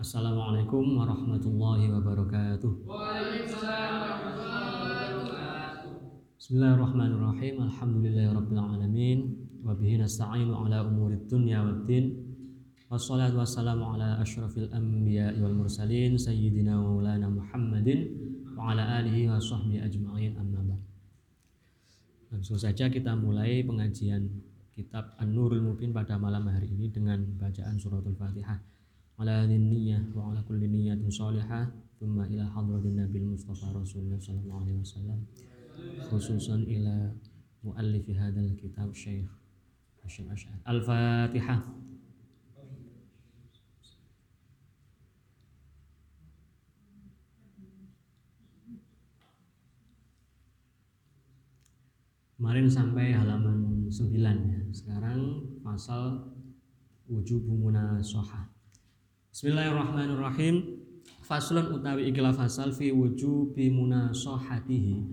Assalamualaikum warahmatullahi wabarakatuh. Bismillahirrahmanirrahim. Alhamdulillahirabbil alamin wa bihi nasta'inu ala umurid dunya waddin. Wassalatu wassalamu ala asyrafil anbiya'i wal mursalin sayyidina wa maulana Muhammadin wa ala alihi wa sahbihi ajma'in amma ba'd. Langsung saja kita mulai pengajian kitab An-Nurul Mubin pada malam hari ini dengan bacaan suratul Fatihah ala niyyah wa ala kulli niyyatin shalihah thumma ila hadratin nabil mustafa rasulullah sallallahu alaihi wasallam khususan ila muallif syekh Al-Fatihah Kemarin sampai halaman 9 ya. Sekarang pasal wujubu munasohah Bismillahirrahmanirrahim. Faslun utawi ikilah fasal fi wujubi munasohatihi.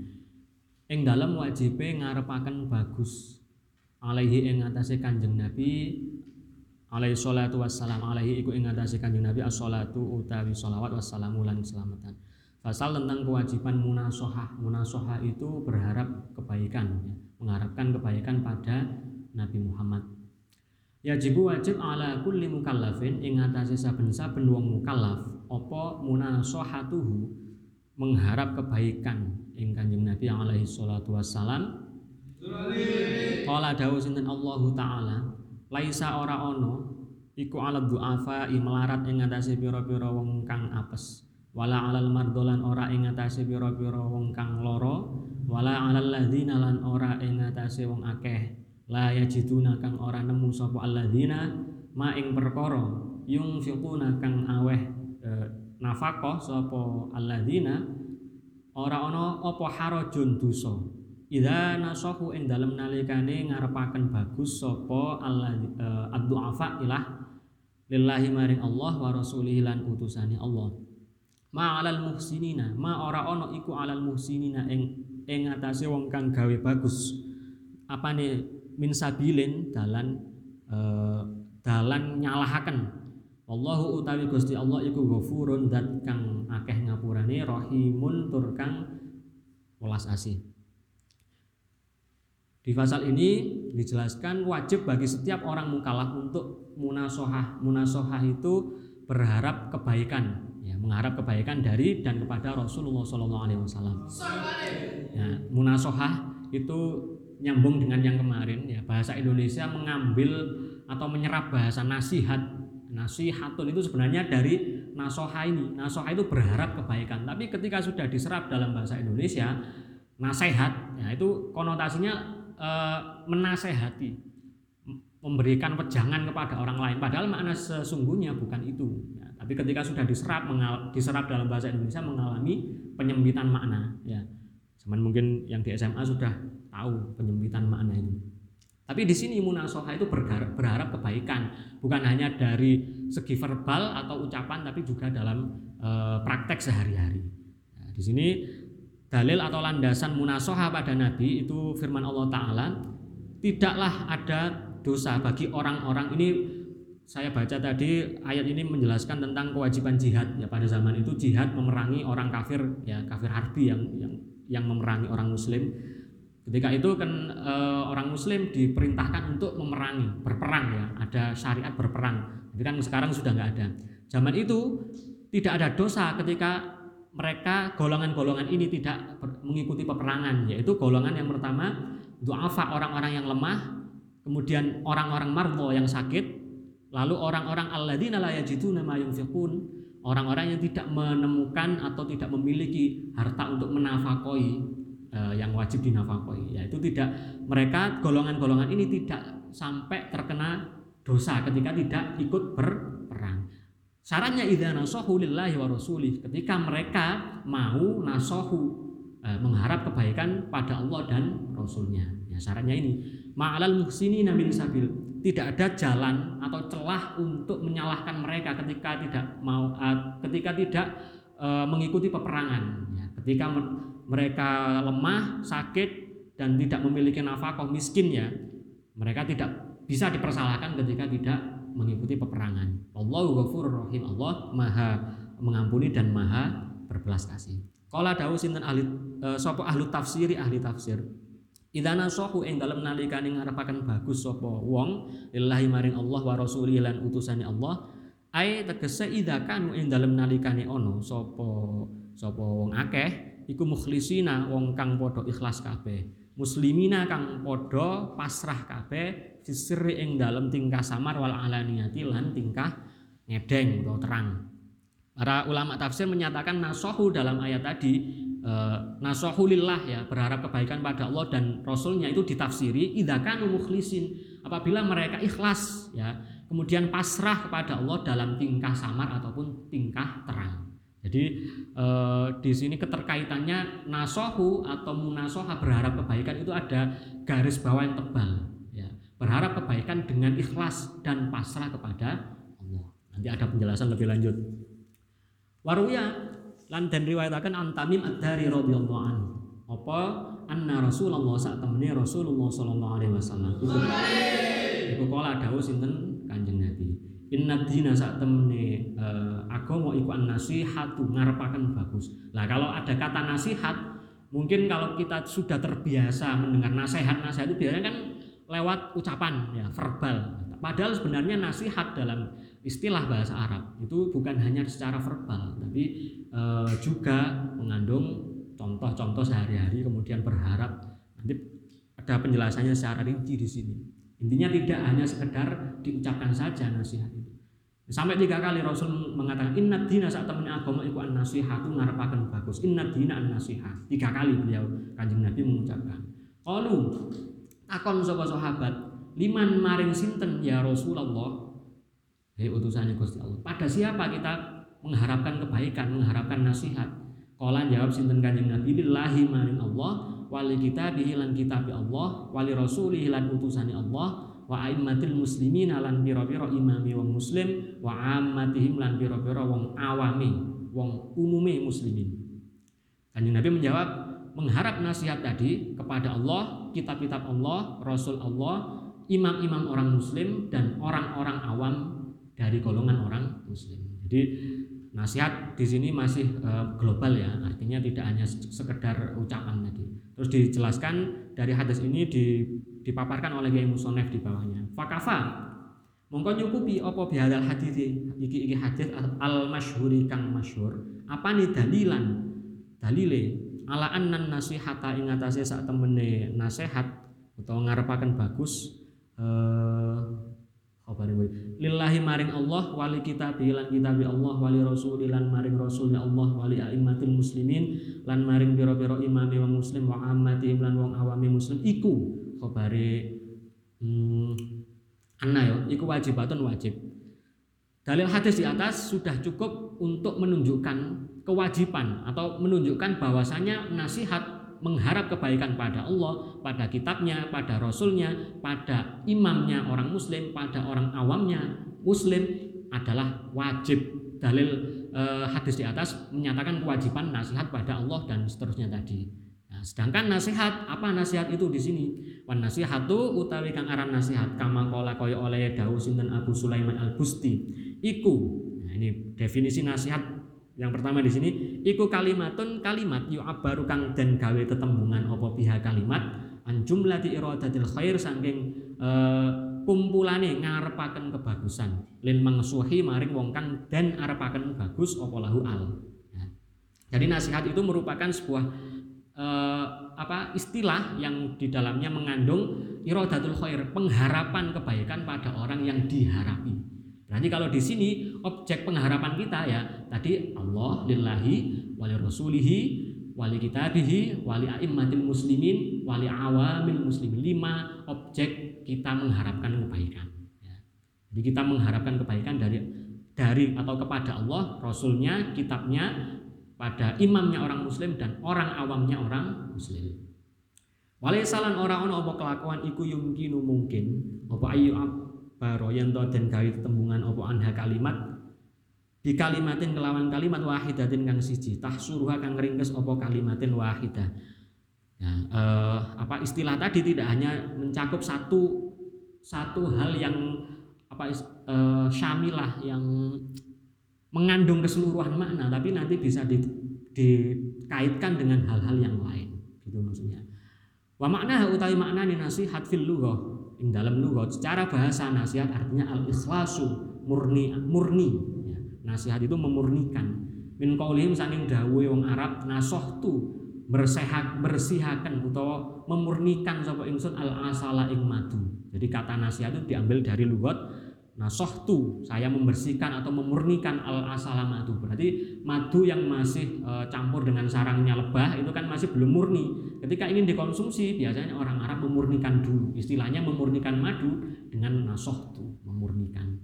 Ing dalam wajibe ngarepaken bagus alaihi ing atase Kanjeng Nabi alaihi salatu wassalam alaihi iku ing atase Kanjeng Nabi as-salatu utawi sholawat wassalamu lan selamatan. Fasal tentang kewajiban munasohah. Munasohah itu berharap kebaikan, ya. mengharapkan kebaikan pada Nabi Muhammad Yajibu wajib ala kulli mukallafin ing atase saben-saben wong mukallaf apa munasohatuhu mengharap kebaikan ing Kanjeng Nabi alaihi salatu wassalam. Qala dawuh sinten Allah taala laisa ora ono iku ala du'afa melarat ing atase pira-pira wong kang apes wala alal mardolan ora ing atase pira-pira wong kang loro wala alal ladzina lan ora ing atase wong akeh la yajiduna kang ora nemu sapa alladzina ma ing perkara yunfiquna kang aweh e, nafaqah sapa alladzina ora ana apa harajun dosa Idza nasahu ing dalem nalikane ngarepaken bagus sapa Allah e, ad-du'afa ilah lillahi maring Allah wa rasulihi lan utusane Allah. Ma alal muhsinina, ma ora ana iku alal muhsinina ing ing atase wong kang gawe bagus. Apane min sabilin dalan uh, dalan nyalahaken Wallahu utawi Gusti Allah iku ghafurun dan kang akeh ngapurane rahimun tur kang welas asih. Di pasal ini dijelaskan wajib bagi setiap orang mukallaf untuk munasohah. Munasohah itu berharap kebaikan, ya, mengharap kebaikan dari dan kepada Rasulullah Wasallam. Ya, munasohah itu nyambung dengan yang kemarin ya. Bahasa Indonesia mengambil atau menyerap bahasa nasihat. Nasihatun itu sebenarnya dari nasoha ini nasoha itu berharap kebaikan. Tapi ketika sudah diserap dalam bahasa Indonesia nasihat ya itu konotasinya e, menasehati. Memberikan pejangan kepada orang lain. Padahal makna sesungguhnya bukan itu ya, tapi ketika sudah diserap mengal, diserap dalam bahasa Indonesia mengalami penyempitan makna ya Cuman mungkin yang di SMA sudah tahu penyempitan makna ini. Tapi di sini munasoha itu berharap, berharap kebaikan, bukan hanya dari segi verbal atau ucapan, tapi juga dalam e, praktek sehari-hari. Nah, di sini dalil atau landasan munasoha pada Nabi itu firman Allah Taala, tidaklah ada dosa bagi orang-orang ini. Saya baca tadi ayat ini menjelaskan tentang kewajiban jihad ya pada zaman itu jihad memerangi orang kafir ya kafir harbi yang yang yang memerangi orang muslim Ketika itu kan e, orang Muslim diperintahkan untuk memerangi, berperang ya, ada syariat berperang. Jadi kan sekarang sudah nggak ada. Zaman itu tidak ada dosa ketika mereka golongan-golongan ini tidak mengikuti peperangan, yaitu golongan yang pertama duafa orang-orang yang lemah, kemudian orang-orang marmo yang sakit, lalu orang-orang alladzina la yajiduna ma yunfiqun, orang-orang yang tidak menemukan atau tidak memiliki harta untuk menafakoi uh, yang wajib dinafkahi yaitu tidak mereka golongan-golongan ini tidak sampai terkena dosa ketika tidak ikut berperang. Syaratnya idza nasahu lillahi wa rasulih ketika mereka mau nasohu e, mengharap kebaikan pada Allah dan Rasulnya. Ya, syaratnya ini ma'alal muhsini namin sabil tidak ada jalan atau celah untuk menyalahkan mereka ketika tidak mau uh, ketika tidak uh, mengikuti peperangan. Ya, ketika mereka lemah, sakit dan tidak memiliki nafkah miskin ya, mereka tidak bisa dipersalahkan ketika tidak mengikuti peperangan. Allahu ghafurur rahim. Allah Maha mengampuni dan Maha berbelas kasih. Kala dawuh sinten ahli e, sapa ahli tafsiri ahli tafsir. Idana sohu ing dalem nalikane ngarepaken bagus sapa wong lillahi maring Allah wa rasuli lan utusane Allah ai tegese idza kanu ing dalem nalikane ono sapa sapa wong akeh iku mukhlisina wong kang padha ikhlas kabeh muslimina kang padha pasrah kabeh fisri ing dalem tingkah samar wal alaniyati lan tingkah ngedeng atau terang. Para ulama tafsir menyatakan nasohu dalam ayat tadi e, nasohu lillah ya berharap kebaikan pada Allah dan Rasulnya itu ditafsiri idakan mukhlisin apabila mereka ikhlas ya kemudian pasrah kepada Allah dalam tingkah samar ataupun tingkah terang. Jadi e, di sini keterkaitannya nasohu atau munasoha berharap kebaikan itu ada garis bawah yang tebal ya berharap kebaikan dengan ikhlas dan pasrah kepada Allah. Nanti ada penjelasan lebih lanjut. Waruya lan dan riwayatakan an Tamim ad-Dari radhiyallahu anhu. Apa anna Rasulullah saat temene Rasulullah sallallahu alaihi wasallam. Iku kala dawuh sinten Kanjeng Nabi. Inna dina saat temene uh, agama iku an-nasihatu ngarepaken bagus. Lah kalau ada kata nasihat, mungkin kalau kita sudah terbiasa mendengar nasihat-nasihat itu biasanya kan lewat ucapan ya verbal. Padahal sebenarnya nasihat dalam istilah bahasa Arab itu bukan hanya secara verbal tapi e, juga mengandung contoh-contoh sehari-hari kemudian berharap nanti ada penjelasannya secara rinci di sini. Intinya tidak hanya sekedar diucapkan saja nasihat itu. Sampai tiga kali Rasul mengatakan inna dina saat temen agama itu an nasihat itu ngarepakan bagus. Inna dina an nasihat tiga kali beliau kanjeng Nabi mengucapkan. Kalau akon sobat sahabat liman maring sinten ya Rasulullah Hei utusannya Gusti Allah. Pada siapa kita mengharapkan kebaikan, mengharapkan nasihat? Kala jawab sinten Kanjeng Nabi lillahi maring Allah wali kita bihilan kitab Allah wali rasuli lan utusani Allah wa aimmatil muslimin lan pira-pira imami wong muslim wa ammatihim lan pira-pira wong awami wong umume muslimin. Kanjeng Nabi menjawab mengharap nasihat tadi kepada Allah, kitab-kitab Allah, Rasul Allah, imam-imam orang muslim dan orang-orang awam dari golongan orang muslim. Jadi nasihat di sini masih uh, global ya, artinya tidak hanya sekedar ucapan tadi. Terus dijelaskan dari hadis ini di, dipaparkan oleh Kiai Musonef di bawahnya. Fakafa mongko nyukupi apa bihadal hadis iki iki hadis al masyhuri kang masyhur apa nih dalilan dalile ala annan nasihata ing atase sak temene nasihat utawa ngarepaken bagus eh, khabari lillahi maring Allah wali kita lan kitabi Allah wali rasul lan maring rasulnya Allah wali aimmatil muslimin lan maring biro-biro imami wong muslim wa ammati lan wong awami muslim. Iku khabari hmm, anna yo iku wajibatun wajib. Dalil hadis di atas sudah cukup untuk menunjukkan kewajiban atau menunjukkan bahwasanya nasihat mengharap kebaikan pada Allah, pada kitabnya, pada rasulnya, pada imamnya orang muslim, pada orang awamnya muslim adalah wajib. Dalil eh, hadis di atas menyatakan kewajiban nasihat pada Allah dan seterusnya tadi. Nah, sedangkan nasihat apa nasihat itu di sini? Wan nasihatu utawi kang aran nasihat kama kala kaya oleh Dawu sinten Abu Sulaiman Al Busti. Iku. Nah, ini definisi nasihat yang pertama di sini iku kalimatun kalimat yu kang den gawe tetembungan apa pihak kalimat an jumlati iradatil khair saking uh, kumpulane ngarepaken kebagusan lin mangsuhi maring wong kang den arepaken bagus apa lahu al. Ya. Jadi nasihat itu merupakan sebuah uh, apa istilah yang di dalamnya mengandung iradatul khair, pengharapan kebaikan pada orang yang diharapi. Berarti kalau di sini objek pengharapan kita ya tadi Allah lillahi wali rasulihi wali kitabihi wali a'immatil muslimin wali awamil muslimin. Lima objek kita mengharapkan kebaikan ya. jadi kita mengharapkan kebaikan dari dari atau kepada Allah rasulnya kitabnya pada imamnya orang muslim dan orang awamnya orang muslim. Wali salan orang ono apa kelakuan? Iku yumkinu mungkin. Apa ayu baro yen to den gawe tembungan apa anha kalimat? Di kalimatin kelawan kalimat wahidatin kang siji. Tahsuruha kang ringkes apa kalimatin wahidah. Ya, eh, apa istilah tadi tidak hanya mencakup satu satu hal yang apa uh, syamilah yang mengandung keseluruhan makna tapi nanti bisa di, dikaitkan dengan hal-hal yang lain. Gitu maksudnya. Wa makna utawi makna nasihat fil lughah ing dalam lughah secara bahasa nasihat artinya al ikhlasu murni murni ya. nasihat itu memurnikan min qaulihim saking dawuhe wong Arab nasohtu bersehat bersihakan atau memurnikan sapa ingsun al asala ing madu. Jadi kata nasihat itu diambil dari lugat nasohtu saya membersihkan atau memurnikan al asala madu. Berarti madu yang masih e, campur dengan sarangnya lebah itu kan masih belum murni. Ketika ingin dikonsumsi biasanya orang Arab memurnikan dulu. Istilahnya memurnikan madu dengan nasohtu memurnikan.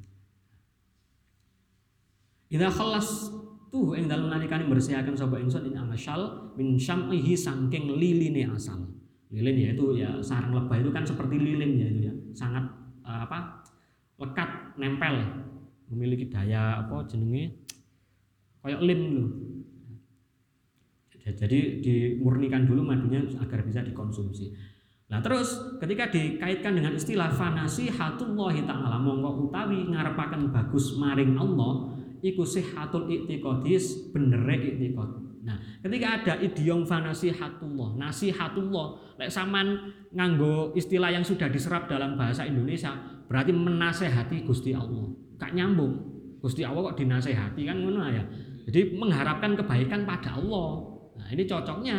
Idza khalas tuh ing dalem nalikane bersihaken sapa ingsun ing amasal min syam'ihi saking liline asal. Lilin ya itu ya sarang lebah itu kan seperti lilin ya itu ya. Sangat uh, apa? lekat nempel memiliki daya apa jenenge kayak lem lho. Jadi dimurnikan dulu madunya agar bisa dikonsumsi. Nah terus ketika dikaitkan dengan istilah fanasi hatullahi ta'ala mongko utawi ngarepaken bagus maring Allah iku sihatul i'tiqadis benere i'tiqad. Nah, ketika ada idiom fanasihatullah, nasihatullah, lek saman nganggo istilah yang sudah diserap dalam bahasa Indonesia, berarti menasehati Gusti Allah. Kak nyambung. Gusti Allah kok dinasehati kan ngono ya. Jadi mengharapkan kebaikan pada Allah. Nah, ini cocoknya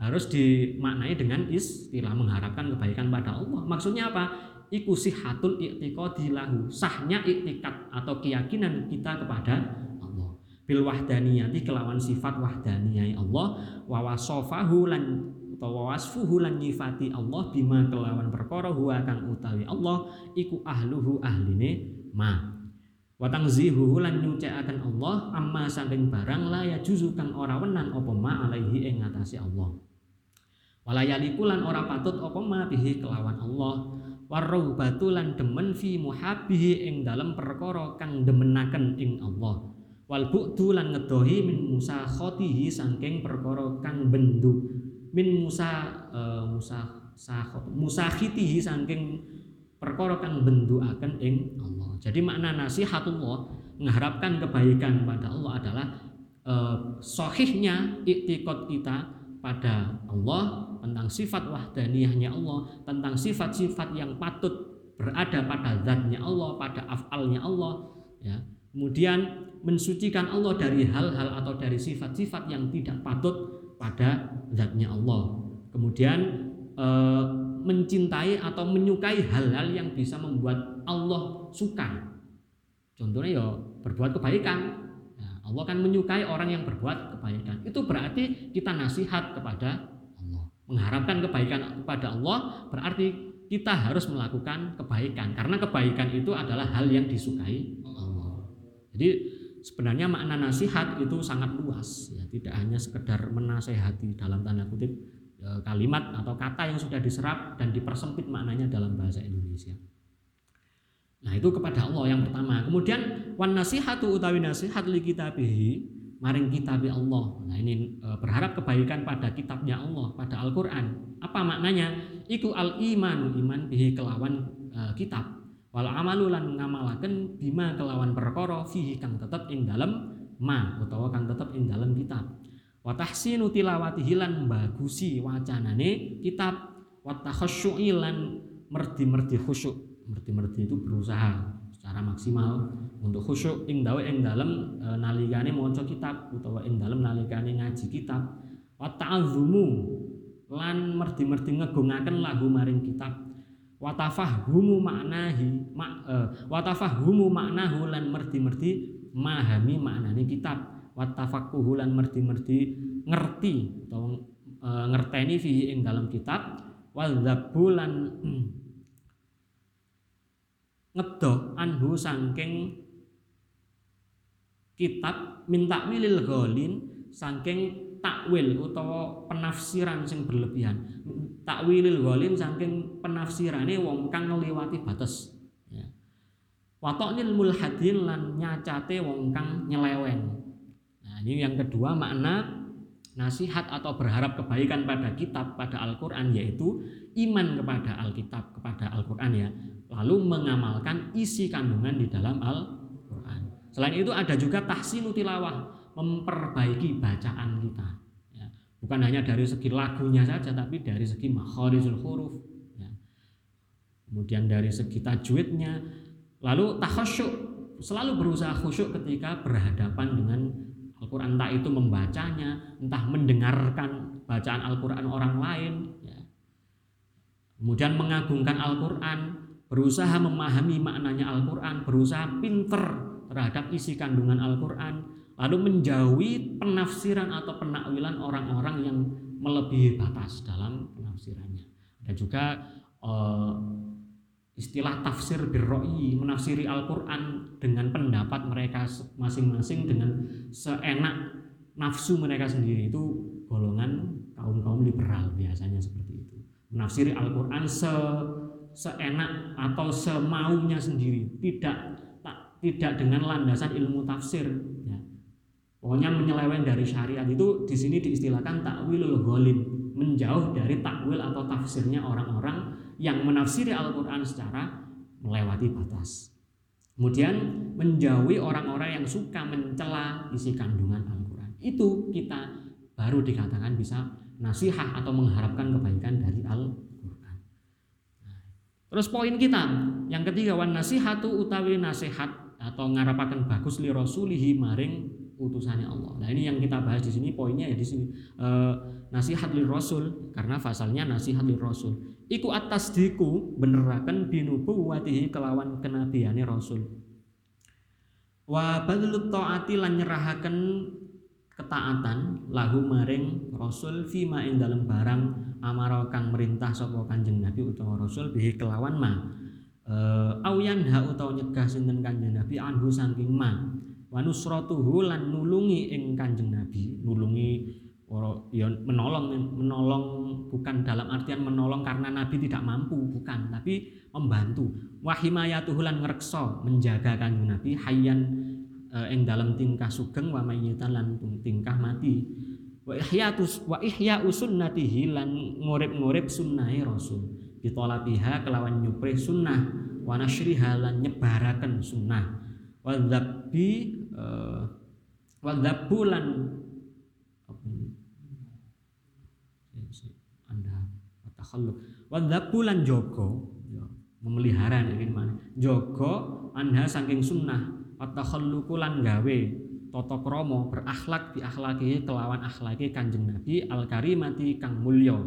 harus dimaknai dengan istilah mengharapkan kebaikan pada Allah. Maksudnya apa? iku sihatul i'tiqadi lahu sahnya i'tiqad atau keyakinan kita kepada bil wahdaniyati kelawan sifat wahdaniyah Allah. Wa wasofahu lan utawa wasfuhu lan nyifati Allah bima kelawan perkara huwa kang utawi Allah iku ahluhu ahline ma. Wa tangzihuhu lan nyucikaken Allah amma saking barang la ya juzu kang ora wenan apa ma alaihi ing ngatasi Allah. Wala yaliku lan ora patut apa ma bihi kelawan Allah. Warrahbatu lan demen fi muhabbihi ing dalem perkara kang demenaken ing Allah wal bu'du lan ngedohi min musa khotihi saking perkara kang bendu min musa uh, musa sahot musakhitihi saking perkara kang benduaken ing Allah jadi makna nasihatullah mengharapkan kebaikan pada Allah adalah uh, sohihnya iktikad kita pada Allah tentang sifat wahdaniyahnya Allah, tentang sifat-sifat yang patut berada pada zatnya Allah, pada afalnya Allah, ya. Kemudian mensucikan Allah dari hal-hal atau dari sifat-sifat yang tidak patut pada zatnya Allah. Kemudian e, mencintai atau menyukai hal-hal yang bisa membuat Allah suka. Contohnya ya berbuat kebaikan. Ya, Allah kan menyukai orang yang berbuat kebaikan. Itu berarti kita nasihat kepada mengharapkan kebaikan kepada Allah berarti kita harus melakukan kebaikan karena kebaikan itu adalah hal yang disukai Allah. Jadi sebenarnya makna nasihat itu sangat luas ya tidak hanya sekedar menasehati dalam tanda kutip e, kalimat atau kata yang sudah diserap dan dipersempit maknanya dalam bahasa Indonesia. Nah, itu kepada Allah yang pertama. Kemudian wan nasihatu utawi nasihat li kitabihi maring kitab Allah. Nah ini e, berharap kebaikan pada kitabnya Allah, pada Al-Qur'an. Apa maknanya? Iku al-imanu iman bihi kelawan e, kitab. Wal amalu lan ngamalaken bima kelawan perkara fihi kang tetep ing dalem ma utawa kang tetep ing dalem kitab. Wa tahsinu tilawatihi lan bagusi wacanane kitab wa takhasyu'i lan merdi-merdi khusyuk. Merdi-merdi itu berusaha secara maksimal untuk khusyuk ing dawe ing dalem e, nalikane maca kitab utawa ing dalem nalikane ngaji kitab wa ta'azzumu lan merdi-merdi ngegungaken lahu maring kitab wa tafahhumu maknahi ma, e, wa tafahhumu maknahu lan merdi-merdi mahami maknane kitab. Wa tafaqquhu lan merdi-merdi ngerti atau e, ngerteni fihi ing dalam kitab. Wal dzabbulan ngedoh anhu sangking kitab minta wilil golin sangking takwil utawa penafsiran sing berlebihan. Takwilil golin saking penafsirane wong kang ngliwati batas ya. watoknil mulhadin lan nyacate wong kang nyeleweng nah ini yang kedua makna nasihat atau berharap kebaikan pada kitab pada Al-Quran yaitu iman kepada Alkitab kepada Al-Quran ya lalu mengamalkan isi kandungan di dalam Al-Qur'an. Selain itu ada juga tahsinu tilawah, memperbaiki bacaan kita. Ya. Bukan hanya dari segi lagunya saja tapi dari segi makharijul huruf. Kemudian dari segi tajwidnya, lalu takhasyuk selalu berusaha khusyuk ketika berhadapan dengan Al-Quran entah itu membacanya, entah mendengarkan bacaan Al-Quran orang lain, ya. kemudian mengagungkan Al-Quran, berusaha memahami maknanya Al-Quran, berusaha pinter terhadap isi kandungan Al-Quran, lalu menjauhi penafsiran atau penakwilan orang-orang yang melebihi batas dalam penafsirannya. Dan juga uh, istilah tafsir birroi menafsiri Al-Quran dengan pendapat mereka masing-masing dengan seenak nafsu mereka sendiri. Itu golongan kaum-kaum liberal biasanya seperti itu. Menafsiri Al-Quran se seenak atau semaunya sendiri. Tidak tak, tidak dengan landasan ilmu tafsir. Ya. pokoknya menyeleweng dari syariat. Itu di sini diistilahkan takwilul golim menjauh dari takwil atau tafsirnya orang-orang yang menafsiri Al-Quran secara melewati batas. Kemudian menjauhi orang-orang yang suka mencela isi kandungan Al-Quran. Itu kita baru dikatakan bisa nasihat atau mengharapkan kebaikan dari Al-Quran. Terus poin kita yang ketiga wan nasihatu utawi nasihat atau ngarapakan bagus li rasulihi maring utusannya Allah. Nah ini yang kita bahas di sini poinnya ya di sini. E, nasihat li rasul karena pasalnya nasihat li rasul. Iku atas diku beneraken binubu watihi kelawan kenabiane rasul. Wa badlut taati lan nyerahaken ketaatan lahu maring rasul fima ing dalem barang amara kang merintah sapa kanjeng nabi utawa rasul bihi kelawan ma. E, auyan ha utawa nyegah sinten kanjeng nabi anhu saking ma wa nusratuhu lan nulungi ing kanjeng nabi. Nulungi ya menolong menolong bukan dalam artian menolong karena Nabi tidak mampu bukan tapi membantu. Wahimayatuhu lan ngrekso menjaga kanjeng Nabi hayyan eh, ing dalam tingkah sugeng wa mayyitan lan tingkah mati. Wa ihyatus wa ihya sunnatihi lan ngurip-ngurip sunnahe Rasul. Bitolabiha kelawan nyuprih sunnah wa nasyriha lan sunnah. Wa uh, wa dzabbulan takhalluk wa bulan joko. Ya, memelihara ini mana. Joko anha saking sunnah. Wa takhalluqu lan gawe tata krama berakhlak bi akhlaki kelawan akhlaki Kanjeng Nabi al karimati kang mulya.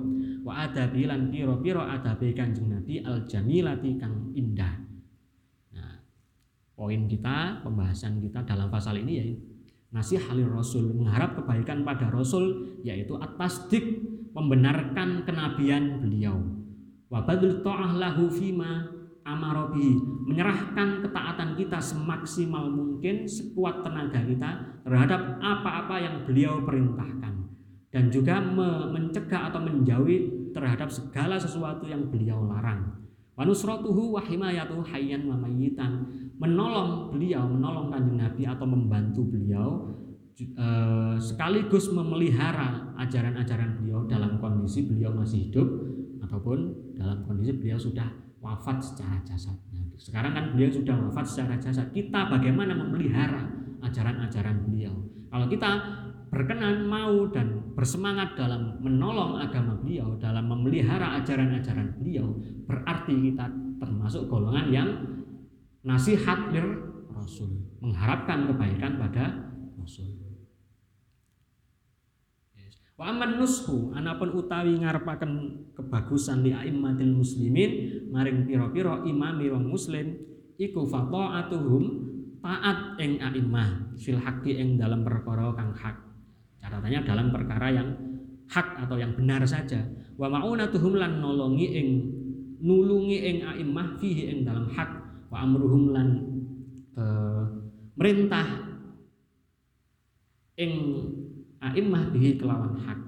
Wa adabi lan pira-pira adabi Kanjeng Nabi al jamilati kang indah poin kita pembahasan kita dalam pasal ini ya nasihat Rasul mengharap kebaikan pada Rasul yaitu atas dik membenarkan kenabian beliau. Wabadul ta'ah lahu fima amarobi menyerahkan ketaatan kita semaksimal mungkin sekuat tenaga kita terhadap apa-apa yang beliau perintahkan dan juga mencegah atau menjauhi terhadap segala sesuatu yang beliau larang. Wanusrotuhu wahimayatuhu hayyan wa menolong beliau, menolong kanjeng Nabi atau membantu beliau Eh, sekaligus memelihara ajaran-ajaran beliau dalam kondisi beliau masih hidup ataupun dalam kondisi beliau sudah wafat secara jasad. Nah, sekarang kan beliau sudah wafat secara jasad. Kita bagaimana memelihara ajaran-ajaran beliau? Kalau kita berkenan mau dan bersemangat dalam menolong agama beliau, dalam memelihara ajaran-ajaran beliau, berarti kita termasuk golongan yang nasihat lir Rasul, mengharapkan kebaikan pada Rasul. Wa aman nushu anapun utawi ngarepaken kebagusan li aimmatil muslimin maring pira-pira imami wong muslim iku fata'atuhum taat ing a'immah fil haqqi ing dalam perkara kang hak. Catatannya dalam perkara yang hak atau yang benar saja. Wa ma'unatuhum lan nolongi ing nulungi ing a'immah fihi ing dalam hak. Wa amruhum lan uh, merintah ing a'immah bihi kelawan hak.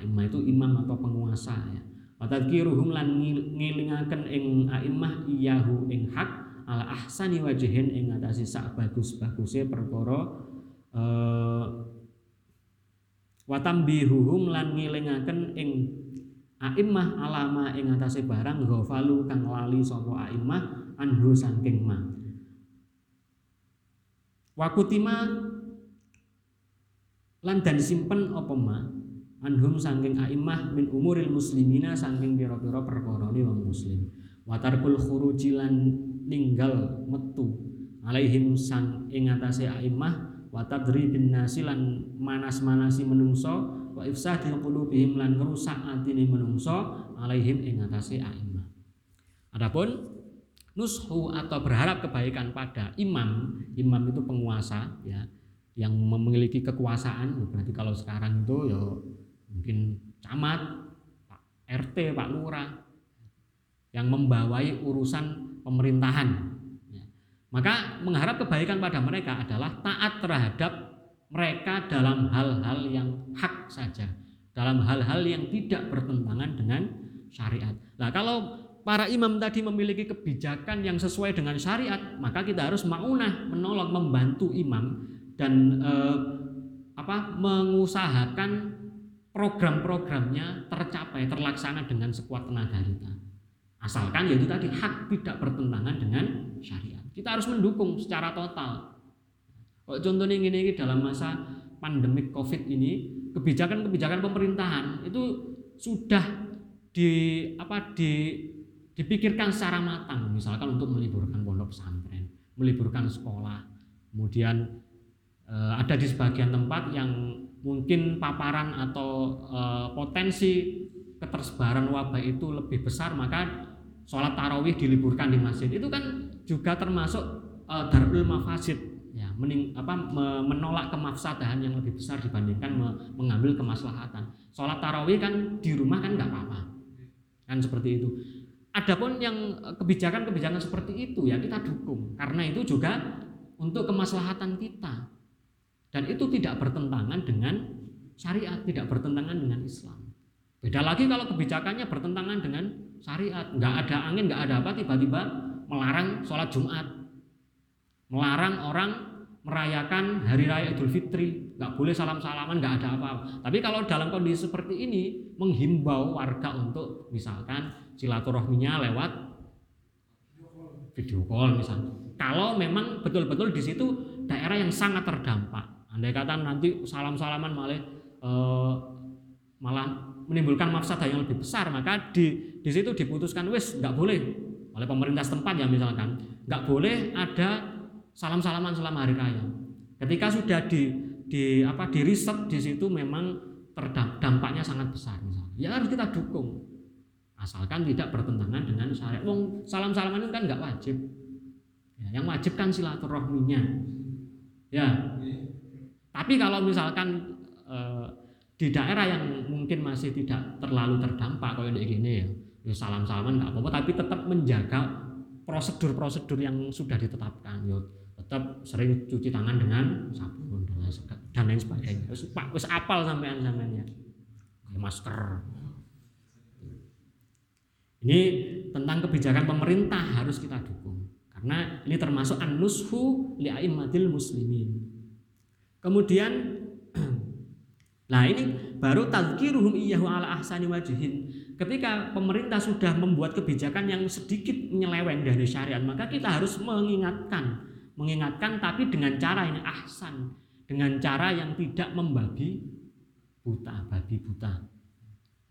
A'immah itu imam atau penguasa ya. Watadkiruhum lan ngilingaken ing a'immah iyahu ing hak ala ahsani wajihin ing ngatasi sak bagus-baguse perkara eh watambihuhum lan ngilingaken ing a'immah alama ing atase barang ghafalu kang lali sapa a'immah anhu saking ma. Wakutima lan dan simpen apa ma? Anhum saking a'immah min umuril muslimina saking pira-pira perkara wong muslim. Watarkul khuruji lan ninggal metu alaihim sang ing atase a'immah wa tadribin nasi lan manas-manasi menungso wa ifsadil qulubihim lan ngrusak atine menungso alaihim ing atase a'immah. Adapun nushu atau berharap kebaikan pada imam, imam itu penguasa ya yang memiliki kekuasaan berarti kalau sekarang itu ya mungkin camat, Pak RT, Pak Lurah yang membawai urusan pemerintahan. Maka mengharap kebaikan pada mereka adalah taat terhadap mereka dalam hal-hal yang hak saja, dalam hal-hal yang tidak bertentangan dengan syariat. Nah, kalau para imam tadi memiliki kebijakan yang sesuai dengan syariat, maka kita harus maunah menolong membantu imam dan eh, apa mengusahakan program-programnya tercapai terlaksana dengan sekuat tenaga kita. Asalkan yaitu tadi hak tidak bertentangan dengan syariat. Kita harus mendukung secara total. Contohnya ini, ini dalam masa pandemik Covid ini, kebijakan-kebijakan pemerintahan itu sudah di apa di dipikirkan secara matang, misalkan untuk meliburkan pondok pesantren, meliburkan sekolah, kemudian e, ada di sebagian tempat yang mungkin paparan atau e, potensi ketersebaran wabah itu lebih besar, maka sholat tarawih diliburkan di masjid. Itu kan juga termasuk e, darul mafasid ya mening, apa menolak kemafsadahan yang lebih besar dibandingkan me, mengambil kemaslahatan. Sholat tarawih kan di rumah kan nggak apa-apa, kan seperti itu. Adapun yang e, kebijakan-kebijakan seperti itu ya kita dukung karena itu juga untuk kemaslahatan kita dan itu tidak bertentangan dengan syariat, tidak bertentangan dengan Islam. Beda lagi kalau kebijakannya bertentangan dengan syariat, nggak ada angin, nggak ada apa, tiba-tiba melarang sholat Jumat, melarang orang merayakan hari raya Idul Fitri, nggak boleh salam-salaman, nggak ada apa-apa. Tapi kalau dalam kondisi seperti ini, menghimbau warga untuk misalkan silaturahminya lewat video call misalnya. Kalau memang betul-betul di situ daerah yang sangat terdampak, andai kata nanti salam-salaman malah eh, malah menimbulkan mafsadah yang lebih besar, maka di di situ diputuskan wis nggak boleh oleh pemerintah setempat ya misalkan nggak boleh ada salam-salaman selama hari raya. Ketika sudah di di apa di riset di situ memang terdampaknya sangat besar misalnya. Ya harus kita dukung. Asalkan tidak bertentangan dengan syariat. Wong salam-salaman itu kan nggak wajib. Ya, yang wajib kan silaturahminya. Ya. Tapi kalau misalkan e, di daerah yang mungkin masih tidak terlalu terdampak kayak gini ya, ya salam-salaman nggak apa-apa tapi tetap menjaga prosedur-prosedur yang sudah ditetapkan. Ya, tetap sering cuci tangan dengan sabun dan lain sebagainya. Wis Pak wis apal sampean sampeannya. Masker. Ini tentang kebijakan pemerintah harus kita dukung karena ini termasuk an-nushu li muslimin. Kemudian Nah ini baru tadkiruhum iyyahu ala ahsani wajihin. Ketika pemerintah sudah membuat kebijakan yang sedikit menyeleweng dari syariat, maka kita harus mengingatkan mengingatkan tapi dengan cara yang ahsan, dengan cara yang tidak membabi buta, babi buta.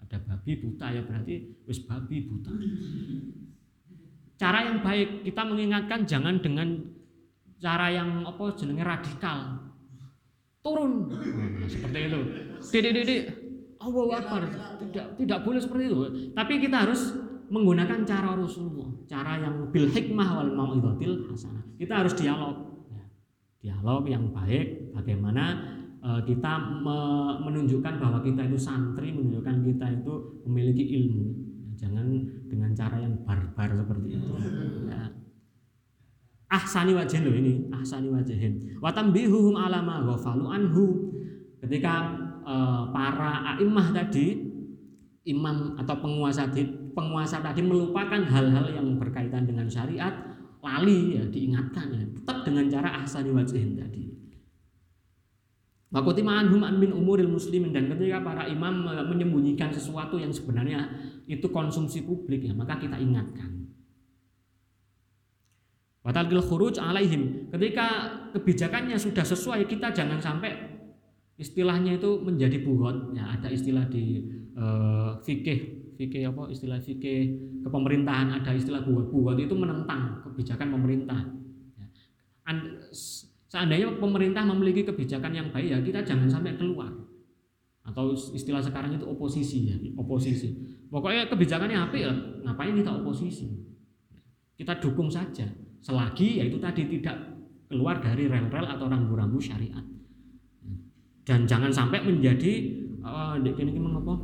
Ada babi buta ya berarti wis babi buta. Cara yang baik kita mengingatkan jangan dengan cara yang apa jenenge radikal. Turun. Nah, seperti itu. Didik didik Allah Akbar. Tidak tidak boleh seperti itu. Tapi kita harus menggunakan cara Rasulullah, cara yang bil hikmah wal mau'izatil hasanah. Kita harus dialog. Ya. Dialog yang baik bagaimana uh, kita me menunjukkan bahwa kita itu santri, menunjukkan kita itu memiliki ilmu. Ya, jangan dengan cara yang barbar seperti itu. Ya. Ahsani wajahin loh ini, ahsani wajahin. Watambihuhum alama ghafalu anhu. Ketika uh, para a'immah tadi imam atau penguasa penguasa tadi melupakan hal-hal yang berkaitan dengan syariat lali ya diingatkan ya tetap dengan cara ahsani wajihin tadi Wakuti ma'anhum umuril muslimin dan ketika para imam menyembunyikan sesuatu yang sebenarnya itu konsumsi publik ya maka kita ingatkan. Watalgil khuruj alaihim ketika kebijakannya sudah sesuai kita jangan sampai istilahnya itu menjadi buhot ya ada istilah di uh, fikih fikih apa istilah fikih kepemerintahan ada istilah buhot buhot itu menentang kebijakan pemerintah ya. Seandainya pemerintah memiliki kebijakan yang baik ya kita jangan sampai keluar. Atau istilah sekarang itu oposisi ya, oposisi. Pokoknya kebijakannya apa ya, ngapain kita oposisi? Kita dukung saja. Selagi ya itu tadi tidak keluar dari rel-rel atau rambu-rambu syariat. Dan jangan sampai menjadi uh, ini mengapa?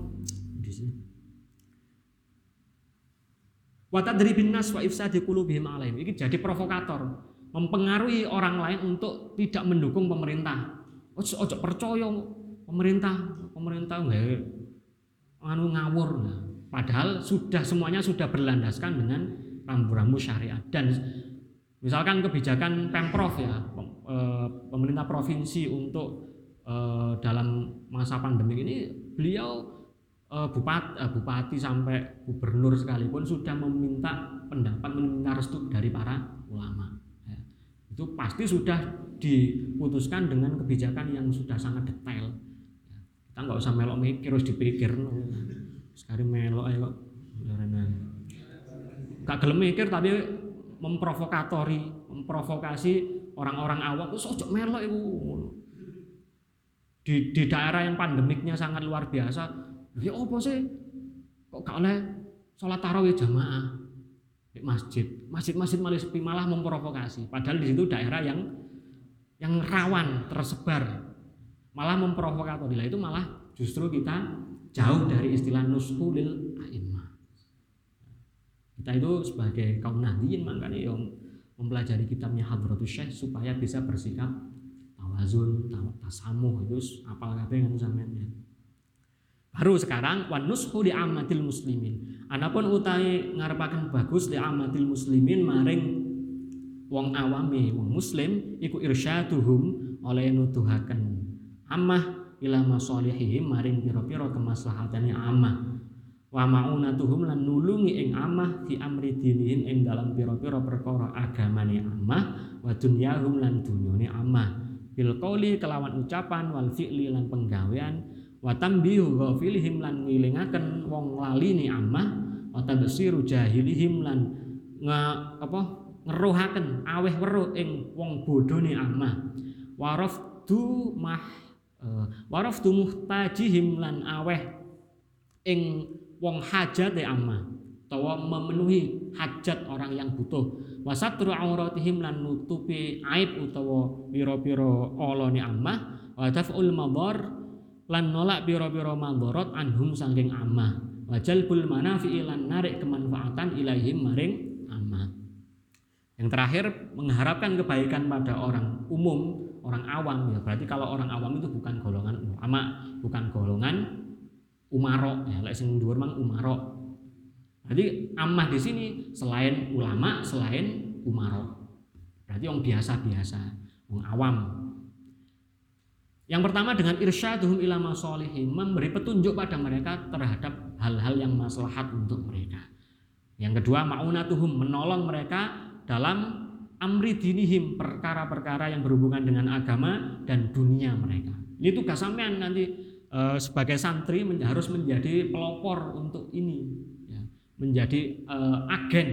Di sini. Wa tadribin wa. Ini jadi provokator mempengaruhi orang lain untuk tidak mendukung pemerintah. Ojo, ojo percaya pemerintah, pemerintah nggak anu ngawur. Nah, padahal sudah semuanya sudah berlandaskan dengan rambu-rambu syariat dan misalkan kebijakan pemprov ya eh, pemerintah provinsi untuk eh, dalam masa pandemi ini beliau eh, bupati, bupati sampai gubernur sekalipun sudah meminta pendapat meminta restu dari para ulama itu pasti sudah diputuskan dengan kebijakan yang sudah sangat detail. Kita nggak usah melok mikir harus dipikir. Sekarang melok ayo. Gak gelem mikir tapi memprovokatori memprovokasi orang-orang awam. Itu sojok melok itu di, di daerah yang pandemiknya sangat luar biasa ya apa sih kok gak oleh sholat tarawih jamaah masjid. Masjid-masjid malah sepi malah memprovokasi. Padahal di situ daerah yang yang rawan tersebar malah memprovokatori. Itu malah justru kita jauh dari istilah nuskulil a'immah. Kita itu sebagai kaum nahdiyin makanya yang mempelajari kitabnya Hadratus Syekh supaya bisa bersikap tawazun, tasamuh itu apal kabeh yang sampean Baru sekarang wanushu di amatil muslimin. Anapun utai ngarepaken bagus di amatil muslimin maring wong awami wong muslim iku irsyaduhum oleh nutuhaken amah ila masolihihim maring pira-pira kemaslahatane amah wa ma'unatuhum lan nulungi ing amah fi amri dinihim ing dalam pira-pira perkara agamane amah wa dunyahum lan dunyane amah bil qauli kelawan ucapan wal fi'li lan penggawean. Wa tambihu ghafilihim lan ngilingaken wong lali ni amah wa tabsiru jahilihim lan nga apa ngeruhaken aweh weruh ing wong bodhone amah warafdu mah uh, warafdu muhtajihim lan aweh ing wong hajate amah utawa memenuhi hajat orang yang butuh wasatru auratihim lan nutupi aib utawa pira-pira alane amah wa taf'ul madar lan nolak biro-biro mandorot anhum sangking amah wajal bul manafi lan narik kemanfaatan ilahim maring amah yang terakhir mengharapkan kebaikan pada orang umum orang awam. Ya berarti kalau orang awam itu bukan golongan ulama bukan golongan umaro ya lek sing dhuwur mang umaro Jadi amah di sini selain ulama selain umaro berarti yang biasa-biasa orang awam yang pertama dengan irsyaduhum ila masolihim memberi petunjuk pada mereka terhadap hal-hal yang maslahat untuk mereka. Yang kedua maunatuhum menolong mereka dalam amri dinihim perkara-perkara yang berhubungan dengan agama dan dunia mereka. Ini tugas sampean nanti e, sebagai santri harus menjadi pelopor untuk ini. Menjadi e, agen,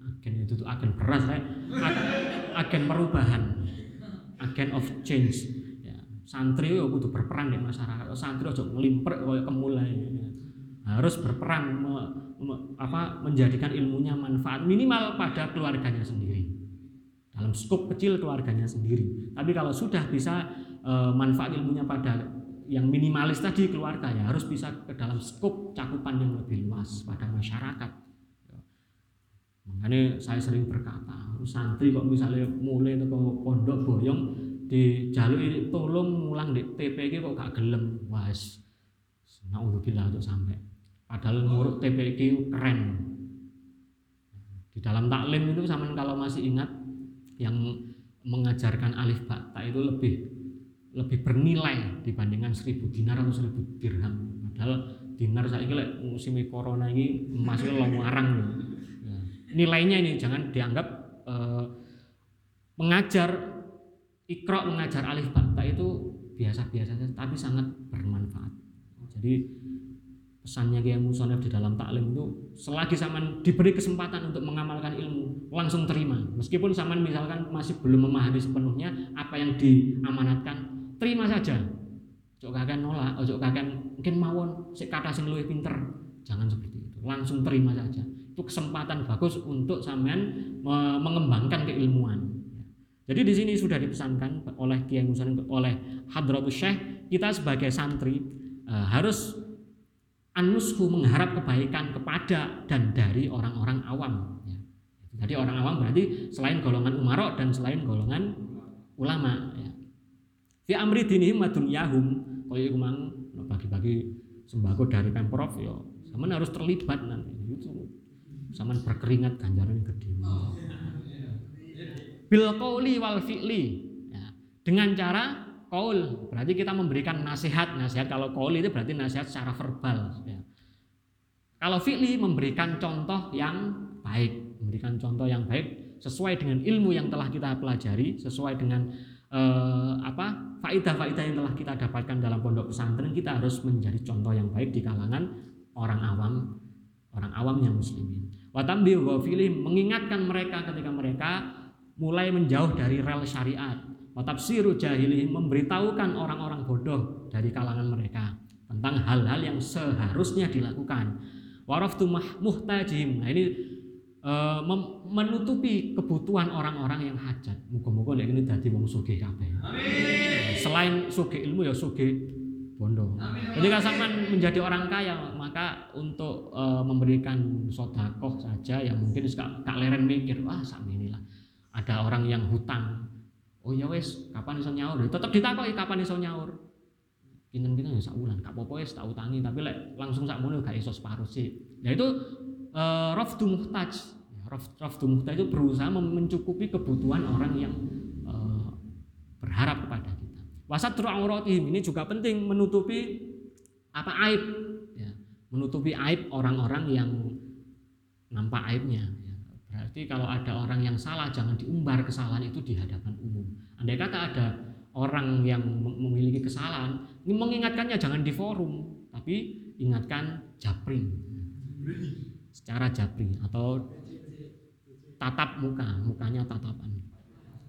agen itu tuh agen beras, ya. agen, agen perubahan, agen of change. Santri yo kudu berperan di masyarakat. Santri ojo ngelimper kaya kemulai. Harus berperan me, me, apa menjadikan ilmunya manfaat minimal pada keluarganya sendiri. Dalam skop kecil keluarganya sendiri. Tapi kalau sudah bisa e, manfaat ilmunya pada yang minimalis tadi keluarga ya harus bisa ke dalam skop cakupan yang lebih luas pada masyarakat. Makanya saya sering berkata santri kok misalnya mulai ke pondok boyong di jalur ini tolong mulang di TPG kok gak gelem. Was naudzubillah untuk sampai. Padahal nguruk TPG keren. Di dalam taklim itu sama kalau masih ingat yang mengajarkan alif bata itu lebih lebih bernilai dibandingkan seribu dinar atau seribu dirham. Padahal dinar saya kira musim corona ini masih longgarang ya. nilainya ini jangan dianggap eh, mengajar ikro mengajar alif bata itu biasa-biasa saja tapi sangat bermanfaat. Jadi pesannya Kiai Musonef di dalam taklim itu selagi zaman diberi kesempatan untuk mengamalkan ilmu langsung terima. Meskipun zaman misalkan masih belum memahami sepenuhnya apa yang diamanatkan terima saja ojo kakek nolak ojo kakek mungkin mawon si kata sing luwih pinter jangan seperti itu langsung terima saja itu kesempatan bagus untuk sampean mengembangkan keilmuan jadi di sini sudah dipesankan oleh Kiai Musonef oleh Hadratus Syekh kita sebagai santri uh, harus anusku mengharap kebaikan kepada dan dari orang-orang awam. Ya. Jadi orang awam berarti selain golongan umarok dan selain golongan ulama. Fi amri dinihim wa dunyahum kaya iku mang bagi-bagi sembako dari pemprov ya sama harus terlibat nanti itu sama berkeringat ganjaran gede. Bil qauli wal fi'li ya. dengan cara kaul berarti kita memberikan nasihat nasihat kalau kaul itu berarti nasihat secara verbal ya. kalau fi'li memberikan contoh yang baik memberikan contoh yang baik sesuai dengan ilmu yang telah kita pelajari sesuai dengan eh, apa faidah-faidah yang telah kita dapatkan dalam pondok pesantren kita harus menjadi contoh yang baik di kalangan orang awam orang awam yang muslimin watambi wa mengingatkan mereka ketika mereka mulai menjauh dari rel syariat Watafsiru jahili memberitahukan orang-orang bodoh dari kalangan mereka tentang hal-hal yang seharusnya dilakukan. Waraftu muhtajim. Nah ini e, menutupi kebutuhan orang-orang yang hajat. Muga-muga lek ini dadi wong sugih kabeh. Selain sugih ilmu ya sugih bondo. Jadi kalau sampean menjadi orang kaya, maka untuk e, memberikan sodakoh saja yang mungkin gak leren mikir, wah sama inilah. Ada orang yang hutang, oh ya wes kapan iso nyaur tetap ditakoki kapan iso nyaur pinten-pinten ya sak wulan gak apa-apa wis tak utangi tapi lek langsung sak mono gak iso separuh sih nah itu uh, rafdu muhtaj ya, rafdu muhtaj itu berusaha mencukupi kebutuhan orang yang uh, berharap kepada kita wasat auratihim ini juga penting menutupi apa aib ya, menutupi aib orang-orang yang nampak aibnya Berarti kalau ada orang yang salah jangan diumbar kesalahan itu di hadapan umum. Andai kata ada orang yang memiliki kesalahan, ini mengingatkannya jangan di forum, tapi ingatkan japri. Secara japri atau tatap muka, mukanya tatapan.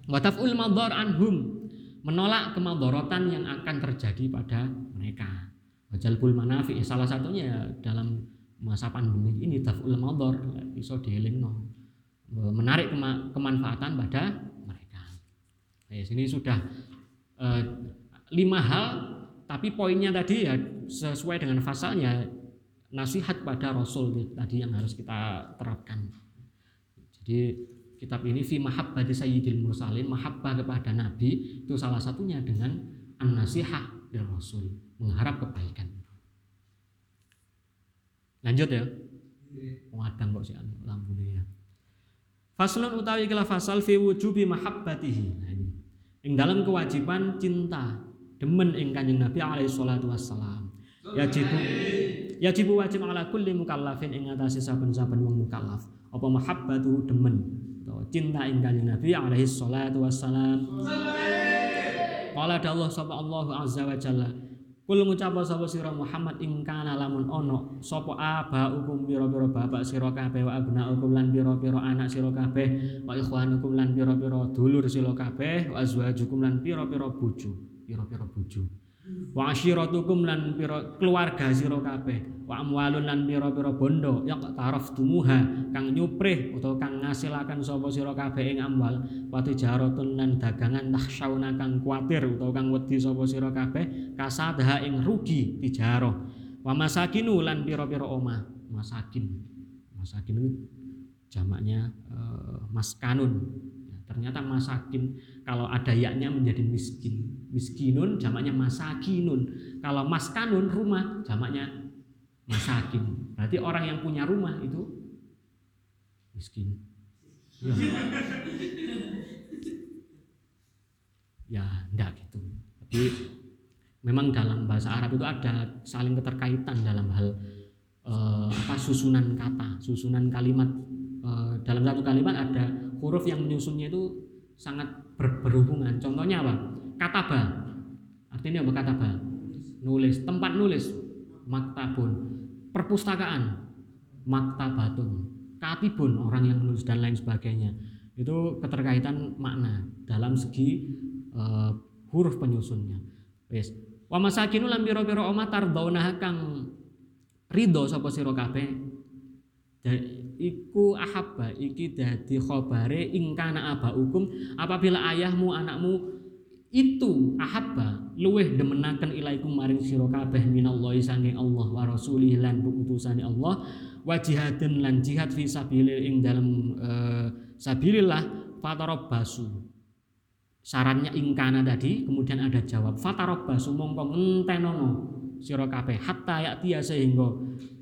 Wataful madhar anhum menolak kemadorotan yang akan terjadi pada mereka. Wajalbul manafi salah satunya dalam masa pandemi ini taful madhar iso dielingno menarik kemanfaatan pada mereka. Nah, sini sudah eh, lima hal, tapi poinnya tadi ya sesuai dengan pasalnya nasihat pada Rasul tadi yang harus kita terapkan. Jadi kitab ini fi mahabbati sayyidil mursalin, mahabbah kepada Nabi itu salah satunya dengan an-nasihah dari Rasul, mengharap kebaikan. Lanjut ya. Wadang kok sih lampu ya. Faslun utawi kila fasal fi wujubi mahabbatihi. Nah, ini. Ing dalam kewajiban cinta demen ing Kanjeng Nabi alaihi salatu wassalam. Yajibu yajibu wajib ala kulli mukallafin ing atase saben-saben wong mukallaf. Apa mahabbatu demen? Cinta ing Kanjeng Nabi alaihi salatu wassalam. Qala Allah sapa Allah azza wa jalla. Kul ngucap sapa sira Muhammad ing kana lamun ono sapa aba hukum pira-pira bapak sira kabeh wa abna hukum lan pira-pira anak sira kabeh wa ikhwanukum lan pira-pira dulur sira kabeh wa azwajukum lan pira-pira bojo. Pira-pira bojo wa asyiratukum lan pira keluarga sira kabeh. Wa amwalun lan pira-pira bondo ya taraf tumuha kang nyuprih utawa kang ngasilaken sapa sira kabeh ing amwal. Wa tijaratun lan dagangan tahsyauna kang kuatir utawa kang wedi sapa sira kabeh kasadha ing rugi tijarah wa masakinu lan pira-pira omah. Masakin. Masakin itu jamaknya uh, maskanun Ternyata masakin kalau ada yaknya menjadi miskin. Miskinun jamaknya masakinun. Kalau maskanun rumah jamaknya masakin. Berarti orang yang punya rumah itu miskin. Ya, ya enggak gitu. Tapi memang dalam bahasa Arab itu ada saling keterkaitan dalam hal eh, apa susunan kata, susunan kalimat. Eh, dalam satu kalimat ada huruf yang menyusunnya itu sangat ber berhubungan. Contohnya apa? Kataba. Artinya apa kataba? Nulis. Tempat nulis. Maktabun. Perpustakaan. Maktabatun. Katibun orang yang nulis dan lain sebagainya. Itu keterkaitan makna dalam segi uh, huruf penyusunnya. Wes. Wa masakinu lam biro-biro omatar baunah kang ridho sopo sira iku ahabba iki dadi khobare ingkana abaukum apabila ayahmu anakmu itu ahabba luweh demenaken ilaikum maring sira kabeh minallahi sange Allah wa rasulih lan utusane Allah. Wa jihadin lan jihad fi sabilillah ing dalem eh, sabilillah sarannya ingkana tadi kemudian ada jawab fatarabbasu mongko ngentenono sira kabeh hatta yaktiya sehingga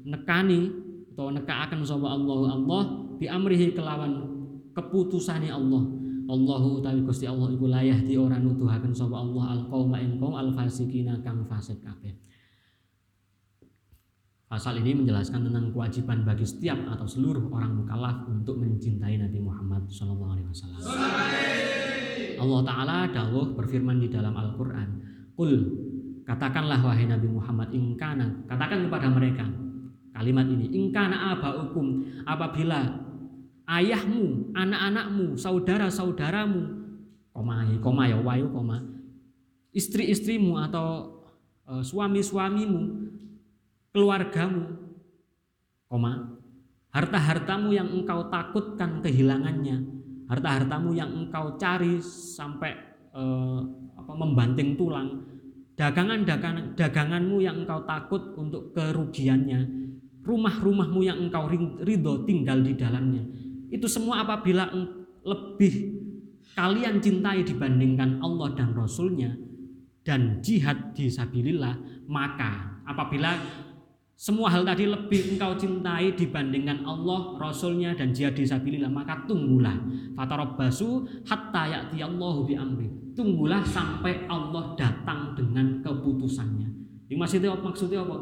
nekani to nekaaken sapa Allah Allah bi amrihi kelawan keputusane Allah Allahu tawi Gusti Allah iku layah di orang nuduhaken sapa Allah alqauma ing qaum alfasikina kang fasik kabeh Pasal ini menjelaskan tentang kewajiban bagi setiap atau seluruh orang mukallaf untuk mencintai Nabi Muhammad Shallallahu Alaihi Wasallam. Allah Taala dawuh berfirman di dalam Al Quran, Kul katakanlah wahai Nabi Muhammad ingkana katakan kepada mereka kalimat ini ingkana abaukum apabila ayahmu anak-anakmu saudara-saudaramu komai koma ya, ya wayu ya koma istri-istrimu atau e, suami-suamimu keluargamu koma harta-hartamu yang engkau takutkan kehilangannya harta-hartamu yang engkau cari sampai e, apa, membanting tulang dagangan dagangan daganganmu yang engkau takut untuk kerugiannya rumah-rumahmu yang engkau ridho tinggal di dalamnya. Itu semua apabila lebih kalian cintai dibandingkan Allah dan Rasulnya dan jihad di sabilillah maka apabila semua hal tadi lebih engkau cintai dibandingkan Allah, Rasulnya dan jihad di sabilillah maka tunggulah fatarabbasu hatta ya'ti Allahu bi amri tunggulah sampai Allah datang dengan keputusannya yang maksudnya apa? maksudnya apa?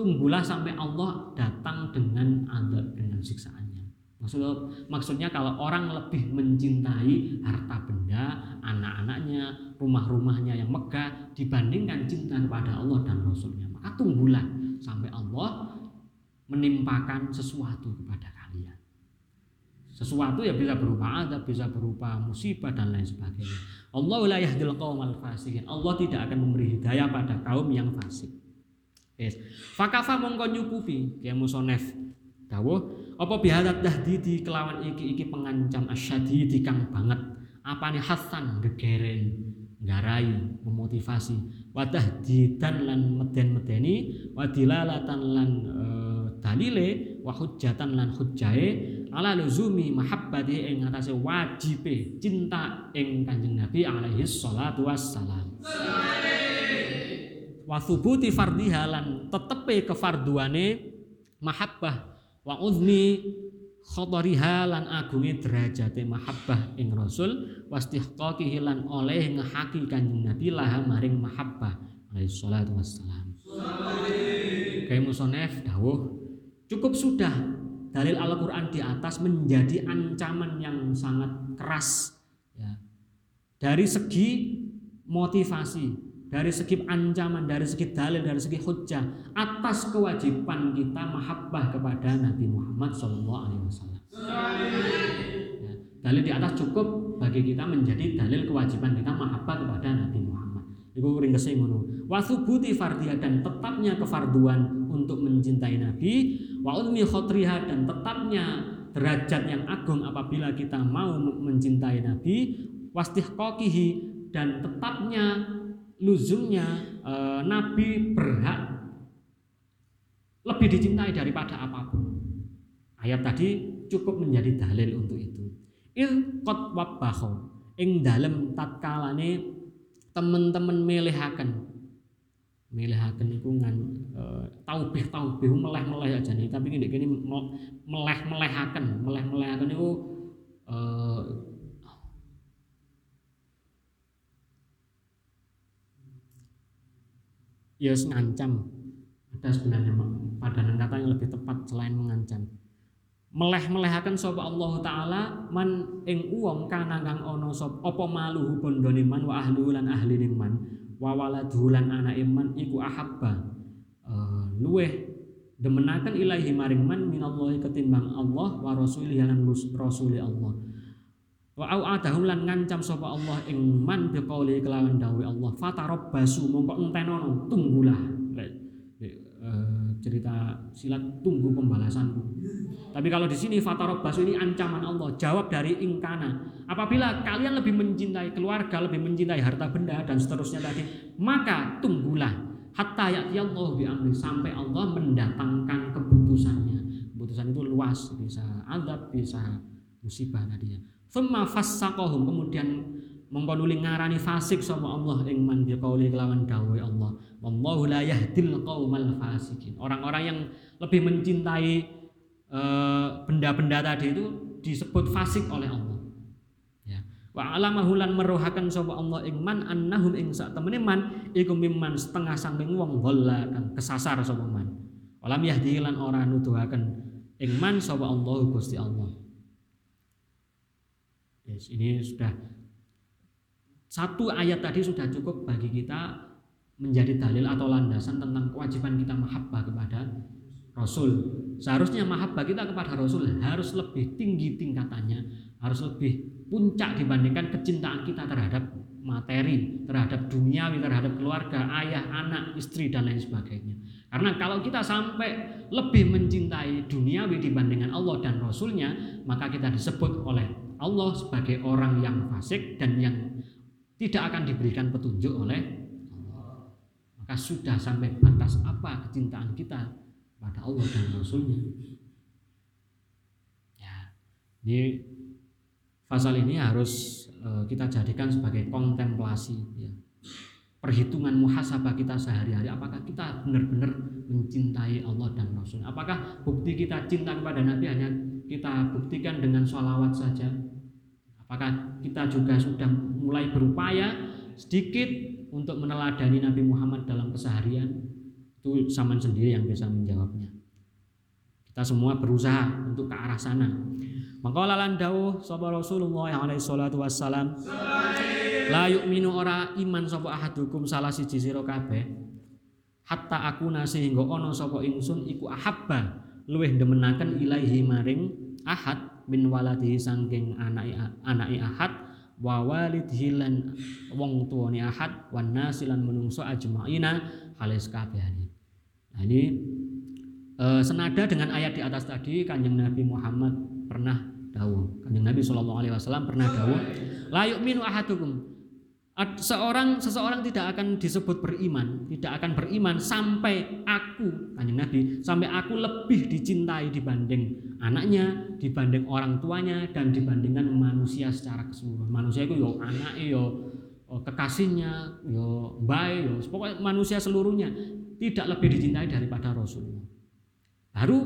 tunggulah sampai Allah datang dengan azab dengan siksaannya maksud maksudnya kalau orang lebih mencintai harta benda anak-anaknya rumah-rumahnya yang megah dibandingkan cinta kepada Allah dan Rasulnya maka tunggulah sampai Allah menimpakan sesuatu kepada kalian sesuatu ya bisa berupa azab, bisa berupa musibah dan lain sebagainya. Allah la yahdil qaumal fasikin. Allah tidak akan memberi hidayah pada kaum yang fasik. Yes. Fakafa mongko nyukupi. Ya musonef dawo apa bihadat dahdidi kelawan iki iki pengancam asyadidi kang banget? Apa nih hasan gegeren garai memotivasi. Wadah didan lan meden medeni wadilalatan lan e, dalile wahujatan lan hujjae ala luzumi mahabbati ing atase wajibe cinta ing kanjeng Nabi alaihi salatu wassalam. Sallallahu wa subuti fardiha lan tetepe kefarduane mahabbah. Wa udni khotoriha lan agungi derajati mahabbah ing rasul. Wastihqaqihi lan oleh ngehaki kanjeng nabi laha maring mahabbah. Alaihi salatu wassalam. Kaya musonef dawuh. Cukup sudah dalil Al-Quran di atas menjadi ancaman yang sangat keras ya. dari segi motivasi dari segi ancaman, dari segi dalil, dari segi hujah atas kewajiban kita mahabbah kepada Nabi Muhammad Shallallahu Alaihi Wasallam. Ya, dalil di atas cukup bagi kita menjadi dalil kewajiban kita mahabbah kepada Nabi Muhammad. Ibu ringkesi ngono. Wasubuti fardiyah dan tetapnya kefarduan untuk mencintai Nabi. Wa ulmi khotriha dan tetapnya derajat yang agung apabila kita mau mencintai Nabi. wastihqaqihi dan tetapnya luzumnya e, eh, Nabi berhak lebih dicintai daripada apa pun. Ayat tadi cukup menjadi dalil untuk itu. Il kot wabaho ing dalem tatkalane teman-teman melehaken melehaken iku ngan e, taubih taubih meleh meleh aja nih tapi ini kini meleh melehaken meleh melehaken itu e, eh, ngancam. Ada sebenarnya padanan kata yang lebih tepat selain mengancam. Meleh-melehaken sapa Allah taala man ing uwong kana kang ana sapa apa maluhu bondone man wa ahlu lan ahli man wa waladhu lan anake man iku ahabba. Uh, luweh demenaken ilahi maring man minallahi ketimbang Allah wa rasulih lan rasuli Allah wa au adahum lan ngancam sapa Allah ing man biqauli kelawan dawuh Allah fatarabbasu mongko entenono tunggulah uh, cerita silat tunggu pembalasanku tapi kalau di sini fatarobbasu ini ancaman Allah. Jawab dari ingkana. Apabila kalian lebih mencintai keluarga, lebih mencintai harta benda dan seterusnya tadi, maka tunggulah hatta Allah bi amri sampai Allah mendatangkan keputusannya. Keputusan itu luas, bisa adab, bisa musibah tadinya. Thumma fassaqahum kemudian mengkonuli ngarani fasik sama Allah ing man biqauli kelawan dawuh Allah. Wallahu la yahdil qaumal fasikin. Orang-orang yang lebih mencintai Eh, benda-benda tadi itu disebut fasik oleh Allah. Ya. Wa alamahulan meruhakan sapa Allah ing man annahum ing sak temene man iku mimman setengah saking wong dhalla kang kesasar sapa man. Walam yahdi lan ora nuduhaken ing man sapa Allah Gusti Allah. Yes, ini sudah satu ayat tadi sudah cukup bagi kita menjadi dalil atau landasan tentang kewajiban kita mahabbah kepada Rasul. Seharusnya mahabbah kita kepada Rasul harus lebih tinggi tingkatannya, harus lebih puncak dibandingkan kecintaan kita terhadap materi, terhadap duniawi, terhadap keluarga, ayah, anak, istri dan lain sebagainya. Karena kalau kita sampai lebih mencintai duniawi dibandingkan Allah dan Rasulnya, maka kita disebut oleh Allah sebagai orang yang fasik dan yang tidak akan diberikan petunjuk oleh Allah. Maka sudah sampai batas apa kecintaan kita pada Allah dan Rasulnya. Ya, ini pasal ini harus uh, kita jadikan sebagai kontemplasi, ya. perhitungan muhasabah kita sehari-hari. Apakah kita benar-benar mencintai Allah dan Rasulnya? Apakah bukti kita cinta kepada Nabi hanya kita buktikan dengan sholawat saja? Apakah kita juga sudah mulai berupaya sedikit untuk meneladani Nabi Muhammad dalam keseharian? itu zaman sendiri yang bisa menjawabnya. Kita semua berusaha untuk ke arah sana. Maka lalan dawuh sapa Rasulullah alaihi salatu wassalam la yu'minu ora iman sapa ahadukum salah siji sira kabeh. Hatta aku sehingga ana sapa ingsun iku ahabba luweh demenaken ilahi maring ahad min waladihi sangking anake anake ahad wa walidhi lan wong tuane ahad wan nasilan menungso ajmaina halis kabehane Nah ini e, senada dengan ayat di atas tadi kanjeng Nabi Muhammad pernah dawuh. Kanjeng Nabi Shallallahu Alaihi Wasallam pernah dawuh. Layuk minu ahadukum. Seorang seseorang tidak akan disebut beriman, tidak akan beriman sampai aku, kanjeng Nabi, sampai aku lebih dicintai dibanding anaknya, dibanding orang tuanya, dan dibandingkan manusia secara keseluruhan. Manusia itu yo anak, yo kekasihnya, yo baik, yo pokoknya manusia seluruhnya tidak lebih dicintai daripada Rasulullah. Baru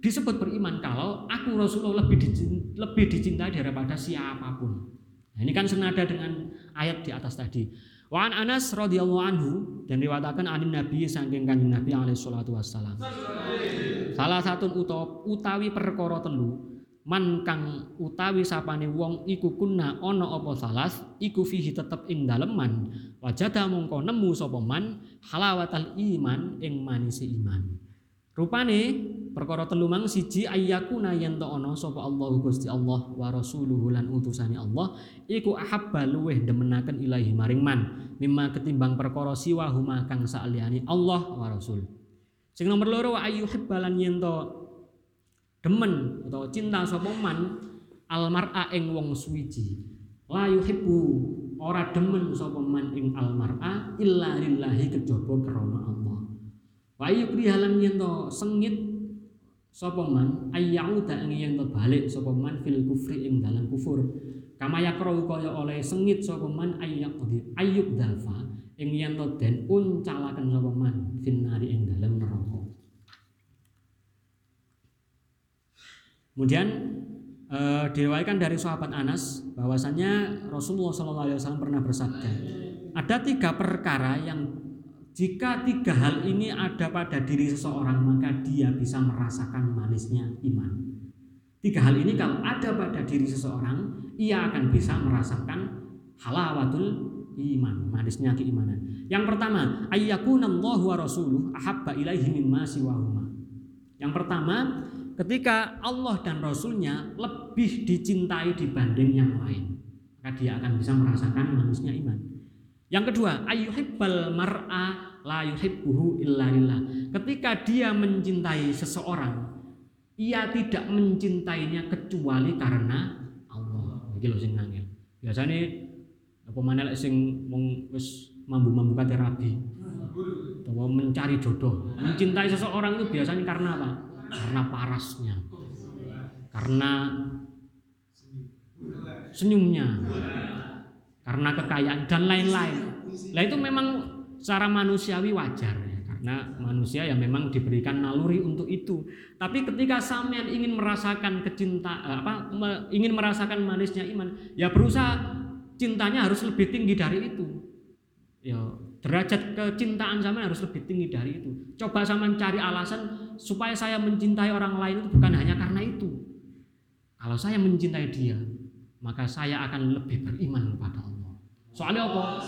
disebut beriman kalau aku Rasulullah lebih dicintai, lebih dicintai daripada siapa pun. Nah, ini kan senada dengan ayat di atas tadi. Wa an Anas radhiyallahu anhu dan riwayatkan anin Nabi saking kanjeng Nabi alaihi salatu wassalam. Salah satu utawi perkara telu man kang utawi sapane wong iku kunna ana apa salas iku fihi tetep ing dalem man wajada mongko nemu sapa man halawatal iman ing manise iman rupane perkara telu mang siji ayyakuna yen to ana sapa Allah Gusti Allah wa rasuluhu lan utusane Allah iku ahabba luweh demenaken ilahi maring man mimma ketimbang perkara siwa huma kang saliyane Allah wa rasul. Sing nomor loro wa ayyuhibbalan yen to demen atau cinta sapa man almar'a ing wong suwiji. La yuhibbu ora demen sapa man ing almar'a illa lillahi kejaba krana Allah wa yukrihalan yen to sengit sapa man? Ayyauda ing yen to balik sapa man? Fil kufri ing dalam kufur. Kama yakrau kaya oleh sengit sapa man? Ayyuk ayyuk dafa ing yen to den uncalaken sapa man? Finari ing dalam neraka. Kemudian e, diriwayatkan dari sahabat Anas bahwasanya Rasulullah SAW pernah bersabda, ada tiga perkara yang jika tiga hal ini ada pada diri seseorang maka dia bisa merasakan manisnya iman. Tiga hal ini kalau ada pada diri seseorang, ia akan bisa merasakan halawatul iman, manisnya keimanan. Yang pertama, ayyakunallahu wa rasuluh ahabba ilaihi mimma siwahuma. Yang pertama, ketika Allah dan Rasulnya lebih dicintai dibanding yang lain, maka dia akan bisa merasakan manisnya iman. Yang kedua, ayyuhibbal mar'a la yuhibbuhu illa. Ketika dia mencintai seseorang, ia tidak mencintainya kecuali karena Allah. Iki lho sing nangil. Biasanya apa mana lek sing wong wis mambu-mambu rabi atau mencari jodoh mencintai seseorang itu biasanya karena apa karena parasnya karena senyumnya karena kekayaan dan lain-lain lah itu memang secara manusiawi wajar ya karena manusia ya memang diberikan naluri untuk itu tapi ketika sampean ingin merasakan kecinta eh, apa ingin merasakan manisnya iman ya berusaha cintanya harus lebih tinggi dari itu. Ya, derajat kecintaan sama harus lebih tinggi dari itu. Coba sama cari alasan supaya saya mencintai orang lain itu bukan hanya karena itu. Kalau saya mencintai dia, maka saya akan lebih beriman kepada Allah. Soalnya apa?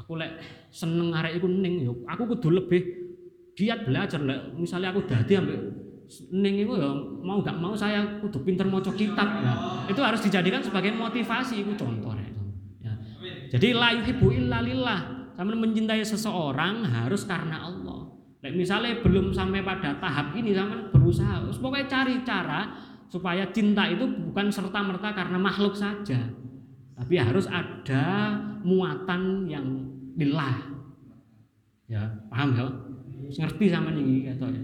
Aku lek seneng arek iku ning yo, aku kudu lebih giat belajar lek misalnya aku dadi ambek ning iku ya mau gak mau saya kudu pinter maca kitab ya. Itu harus dijadikan sebagai motivasi iku contoh itu. Ya. Jadi la yuhibbu illa lillah. Sama mencintai seseorang harus karena Allah. Like misalnya belum sampai pada tahap ini sama berusaha, pokoknya cari cara supaya cinta itu bukan serta merta karena makhluk saja, tapi harus ada muatan yang lillah. Ya, paham ya? Ngerti sama nih kata ya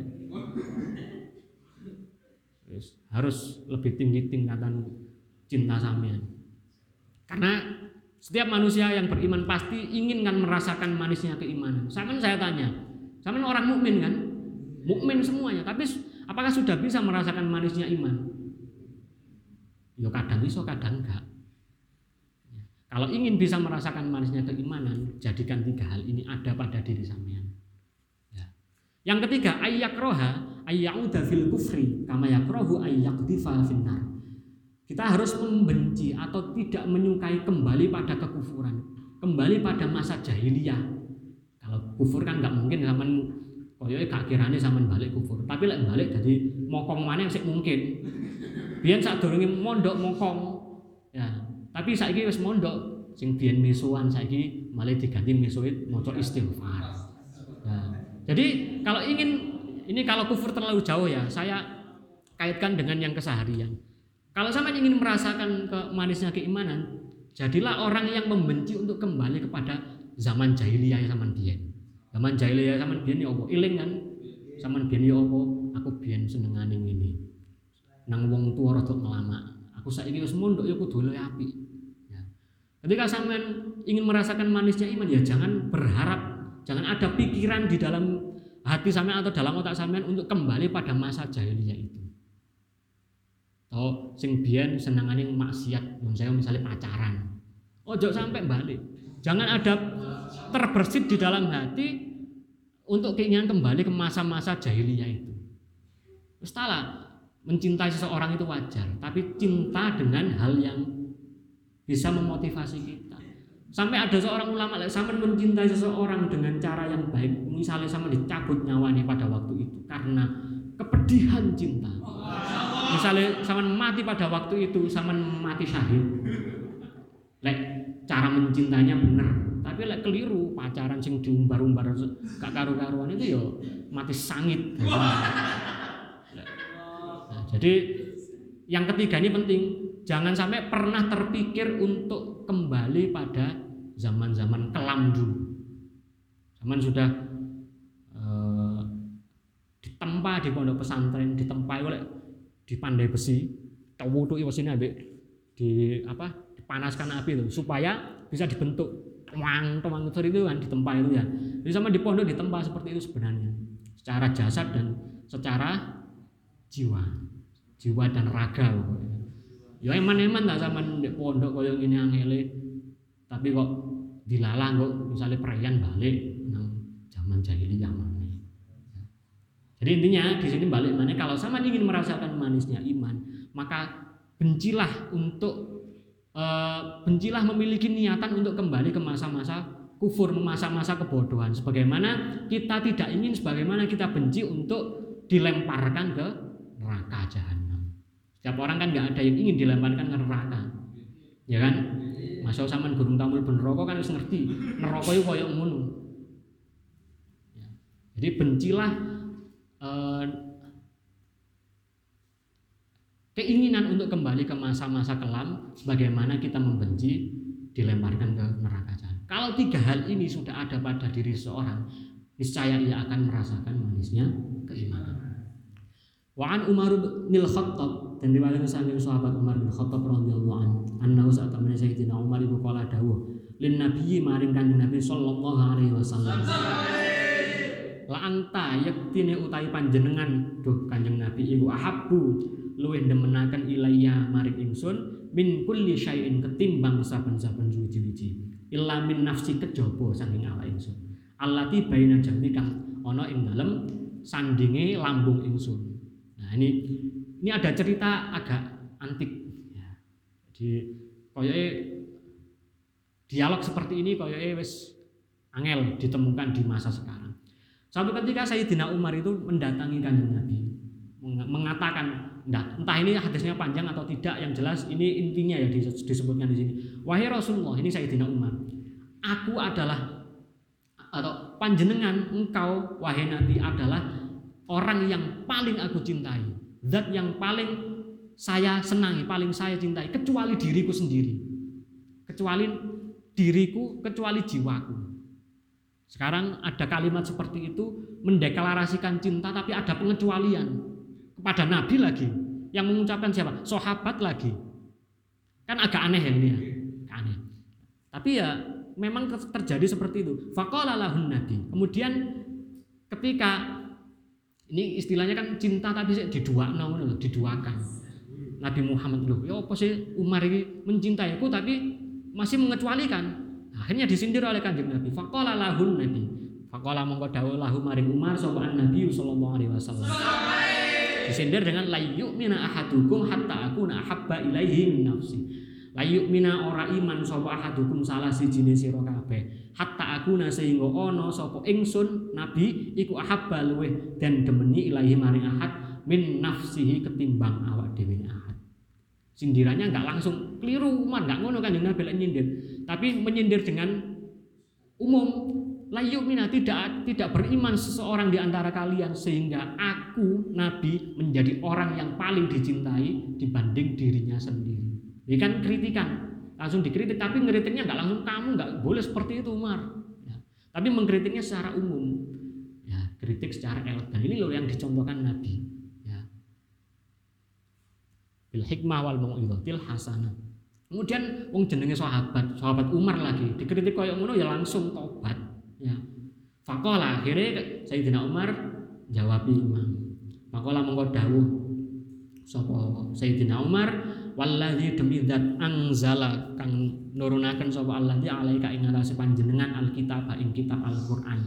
harus lebih tinggi tingkatan cinta sampean. Karena setiap manusia yang beriman pasti ingin kan merasakan manisnya keimanan. Sama saya tanya, sama orang mukmin kan? Mukmin semuanya, tapi apakah sudah bisa merasakan manisnya iman? Yo kadang bisa, kadang enggak. Kalau ingin bisa merasakan manisnya keimanan, jadikan tiga hal ini ada pada diri sampean. Ya. Yang ketiga, ayyak roha ayyauda fil kufri kama yakrahu ayyaqdifa finnar. Kita harus membenci atau tidak menyukai kembali pada kekufuran, kembali pada masa jahiliyah. Kalau kufur kan nggak mungkin zaman koyoke gak kirane zaman balik kufur. Tapi lek balik jadi mokong mana yang sih mungkin. Biyen sadurunge mondok mokong. Ya, tapi saiki wis mondok sing biyen misuan saiki malah diganti misuit maca istighfar. Nah, jadi kalau ingin ini kalau kufur terlalu jauh ya, saya kaitkan dengan yang keseharian. Kalau sama ingin merasakan ke manisnya keimanan, jadilah orang yang membenci untuk kembali kepada zaman jahiliyah zaman dia. Zaman jahiliyah zaman dia ya apa? Iling kan? Zaman biyen ya apa? Aku biyen senengane ini. Nang wong tua rada ngelama. Aku saiki wis mondok ya kudu api. Ya. Ketika sampean ingin merasakan manisnya iman ya jangan berharap, jangan ada pikiran di dalam hati sampean atau dalam otak sampean untuk kembali pada masa jahiliyah itu. Oh, sing biyen senengane maksiat, saya misalnya pacaran. Ojo sampai balik. Jangan ada terbersit di dalam hati untuk keinginan kembali ke masa-masa jahiliyah itu. Setelah mencintai seseorang itu wajar, tapi cinta dengan hal yang bisa memotivasi kita. Sampai ada seorang ulama like, sama mencintai seseorang dengan cara yang baik, misalnya sama dicabut nyawanya pada waktu itu karena kepedihan cinta. Misalnya sama mati pada waktu itu, sama mati syahid. Lek cara mencintainya benar, tapi lek keliru pacaran sing diumbar-umbar gak karu-karuan itu yo mati sangit. Nah, jadi yang ketiga ini penting, jangan sampai pernah terpikir untuk kembali pada zaman-zaman kelam dulu. Zaman sudah uh, ditempa di pondok pesantren, ditempa oleh di pandai besi, tawudu sini ambek di apa? dipanaskan api itu supaya bisa dibentuk tuang tuang itu kan ditempa itu ya. Jadi sama di pondok ditempa seperti itu sebenarnya. Secara jasad dan secara jiwa. Jiwa dan raga Ya eman-eman tak sama di pondok koyo ngene angele tapi kok dilalang kok misalnya perayaan balik nang zaman jahiliyah mana. Jadi intinya di sini balik mana kalau sama ingin merasakan manisnya iman, maka bencilah untuk e, bencilah memiliki niatan untuk kembali ke masa-masa kufur, masa-masa kebodohan. Sebagaimana kita tidak ingin, sebagaimana kita benci untuk dilemparkan ke neraka jahanam. Setiap orang kan nggak ada yang ingin dilemparkan ke neraka, ya kan? Masa sama gurung tampil ben rokok kan harus ngerti, neraka itu koyo ngono. Ya. Jadi bencilah eh, keinginan untuk kembali ke masa-masa kelam sebagaimana kita membenci dilemparkan ke neraka. Kalau tiga hal ini sudah ada pada diri seorang, niscaya ia akan merasakan manisnya keimanan. Wa an Umar bin Khattab dan riwayat saking sahabat Umar bin Khattab radhiyallahu anhu annahu saat temen Sayyidina Umar ibu kala dawuh lin nabiyyi maring kanjeng Nabi sallallahu alaihi wasallam. La anta yektine utawi panjenengan? Duh kanjeng Nabi ibu ahabbu luwih demenaken ilayya maring ingsun min kulli syai'in ketimbang saben-saben suci-suci. Illa min nafsi kejaba saking awak ingsun. Allati baina jambi kang ana ing dalem sandinge lambung ingsun. Nah ini ini ada cerita agak antik. Ya. Jadi koyoke dialog seperti ini koyoke wis angel ditemukan di masa sekarang. Suatu ketika Sayyidina Umar itu mendatangi kanjeng Nabi mengatakan entah ini hadisnya panjang atau tidak yang jelas ini intinya ya disebutkan di sini wahai Rasulullah ini Sayyidina Umar aku adalah atau panjenengan engkau wahai Nabi adalah orang yang paling aku cintai, zat yang paling saya senangi, paling saya cintai, kecuali diriku sendiri, kecuali diriku, kecuali jiwaku. Sekarang ada kalimat seperti itu mendeklarasikan cinta, tapi ada pengecualian kepada Nabi lagi, yang mengucapkan siapa? Sahabat lagi. Kan agak aneh ya ini ya, aneh. Tapi ya memang terjadi seperti itu. Fakolah Nabi. Kemudian ketika ini istilahnya kan cinta tapi sih diduakno ngono diduakan. Nabi Muhammad loh, ya apa sih Umar ini mencintai aku tapi masih mengecualikan. Akhirnya disindir oleh kanjeng Nabi. Fakola lahun Nabi. Fakola mongko dawuh lahu maring Umar sapa Nabi sallallahu alaihi wasallam. Disindir dengan layu mina ahadukum hatta aku ahabba ilaihi min nafsi. Layu mina ora iman sapa ahadukum salah siji sira kabeh. Hatta aku sehingga ono sopo ingsun nabi iku ahabba luweh dan demeni ilahi maring ahad min nafsihi ketimbang awak dhewe ahad. Sindirannya nggak langsung keliru Umar nggak ngono kan Nabi nyindir. Tapi menyindir dengan umum. Layu mina tidak tidak beriman seseorang di antara kalian sehingga aku Nabi menjadi orang yang paling dicintai dibanding dirinya sendiri ini kan kritikan langsung dikritik tapi ngeritiknya nggak langsung kamu nggak boleh seperti itu Umar. Ya. tapi mengkritiknya secara umum. Ya kritik secara elegan ini loh yang dicontohkan Nabi. Ya. Bil hikmah wal mau'izatil hasanah. Kemudian wong jenenge sahabat sahabat Umar lagi dikritik koyo ngono ya langsung tobat. Ya. Fakola akhirnya Sayyidina Umar jawab imam. Fakola mongko dawuh. Sapa Sayyidina Umar walladzi demi zat angzala kang nurunaken sapa Allah di alaika ing ngatasi panjenengan alkitab ing kitab Al-Qur'an.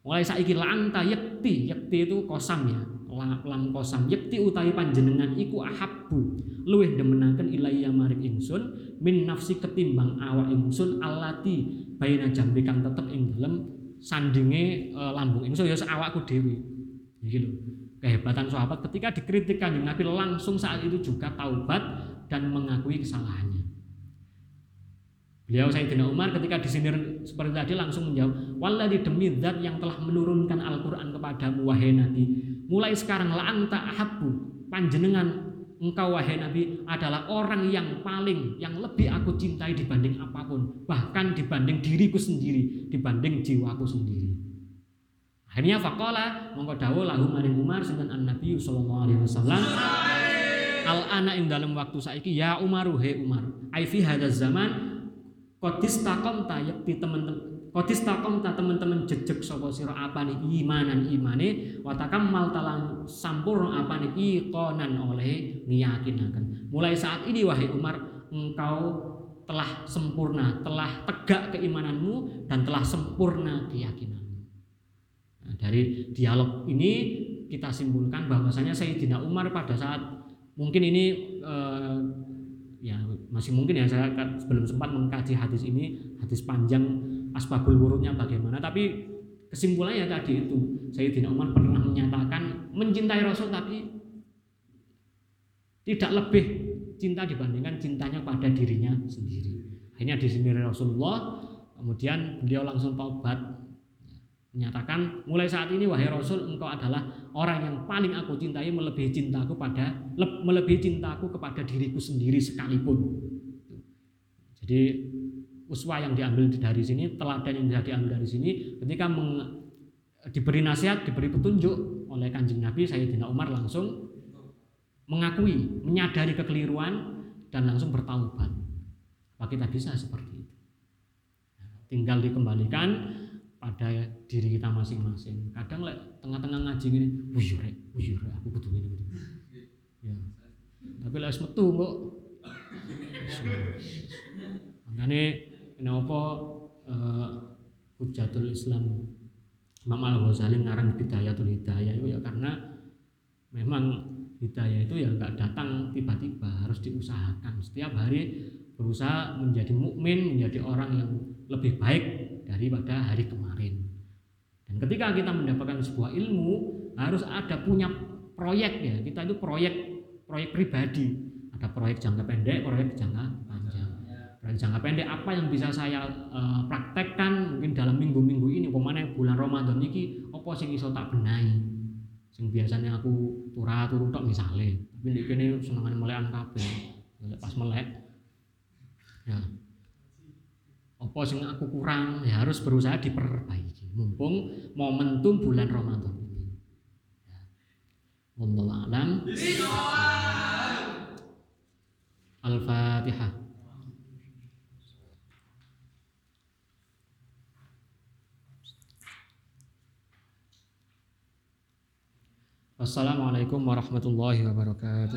Mulai saiki lanta yakti, yakti itu kosam ya. Lam kosam yakti utawi panjenengan iku ahabbu luwih demenaken ilayya maring ingsun min nafsi ketimbang awak ingsun alati baina jambe kang tetep ing dalem sandinge e, lambung ingsun ya awakku dhewe. Iki lho kehebatan sahabat ketika dikritik kanjeng Nabi langsung saat itu juga taubat dan mengakui kesalahannya. Beliau Sayyidina Umar ketika disindir seperti tadi langsung menjawab, "Walladzi demi zat yang telah menurunkan Al-Qur'an kepadamu wahai Nabi, mulai sekarang la anta ahabbu panjenengan engkau wahai Nabi adalah orang yang paling yang lebih aku cintai dibanding apa pun, bahkan dibanding diriku sendiri, dibanding jiwaku sendiri." Akhirnya fakola mongko dawo lahu maring Umar sinten an Nabi sallallahu alaihi wasallam al ana ing dalam waktu saiki ya Umaru he Umar ai fi hadzal zaman qadis taqamta yakti teman-teman qadis taqamta teman-teman jejeg sapa sira apane imanan imane wa takammal talang sampurna apane iqonan oleh ngiyakinaken. Mulai saat ini wahai Umar engkau telah sempurna telah tegak keimananmu dan telah sempurna keyakinan Nah, dari dialog ini kita simpulkan bahwasanya Sayyidina Umar pada saat mungkin ini eh, ya masih mungkin ya saya belum sempat mengkaji hadis ini hadis panjang asbabul wurudnya bagaimana tapi kesimpulannya tadi itu Sayyidina Umar pernah menyatakan mencintai Rasul tapi tidak lebih cinta dibandingkan cintanya pada dirinya sendiri. Akhirnya disindir Rasulullah, kemudian beliau langsung taubat menyatakan mulai saat ini wahai Rasul engkau adalah orang yang paling aku cintai melebihi cintaku pada melebihi cintaku kepada diriku sendiri sekalipun. Jadi uswah yang diambil dari sini, teladan yang diambil dari sini ketika meng, diberi nasihat, diberi petunjuk oleh Kanjeng Nabi Sayyidina Umar langsung mengakui, menyadari kekeliruan dan langsung bertaubat. Apa kita bisa seperti itu? Tinggal dikembalikan pada diri kita masing-masing. Kadang lek tengah-tengah ngaji gini, wuyur rek, aku butuh ini. Ya. Tapi lek metu kok. Makanya kenapa uh, Hujatul Islam Imam Al-Ghazali ngarang Bidayatul Hidayah itu ya karena memang hidayah itu ya nggak datang tiba-tiba harus diusahakan setiap hari berusaha menjadi mukmin menjadi orang yang lebih baik daripada hari kemarin ketika kita mendapatkan sebuah ilmu harus ada punya proyek ya. Kita itu proyek proyek pribadi. Ada proyek jangka pendek proyek jangka panjang. Proyek jangka pendek apa yang bisa saya uh, praktekkan mungkin dalam minggu-minggu ini? Pemana bulan Ramadan ini apa sing iso tak benahi? Sing biasanya aku turah turu tok misale. Tapi kene senengane melekan kabeh pas melek. Ya apa sing aku kurang ya harus berusaha diperbaiki mumpung momentum bulan Ramadan ini ya. Wallahu alam Al-Fatihah Wassalamualaikum warahmatullahi wabarakatuh.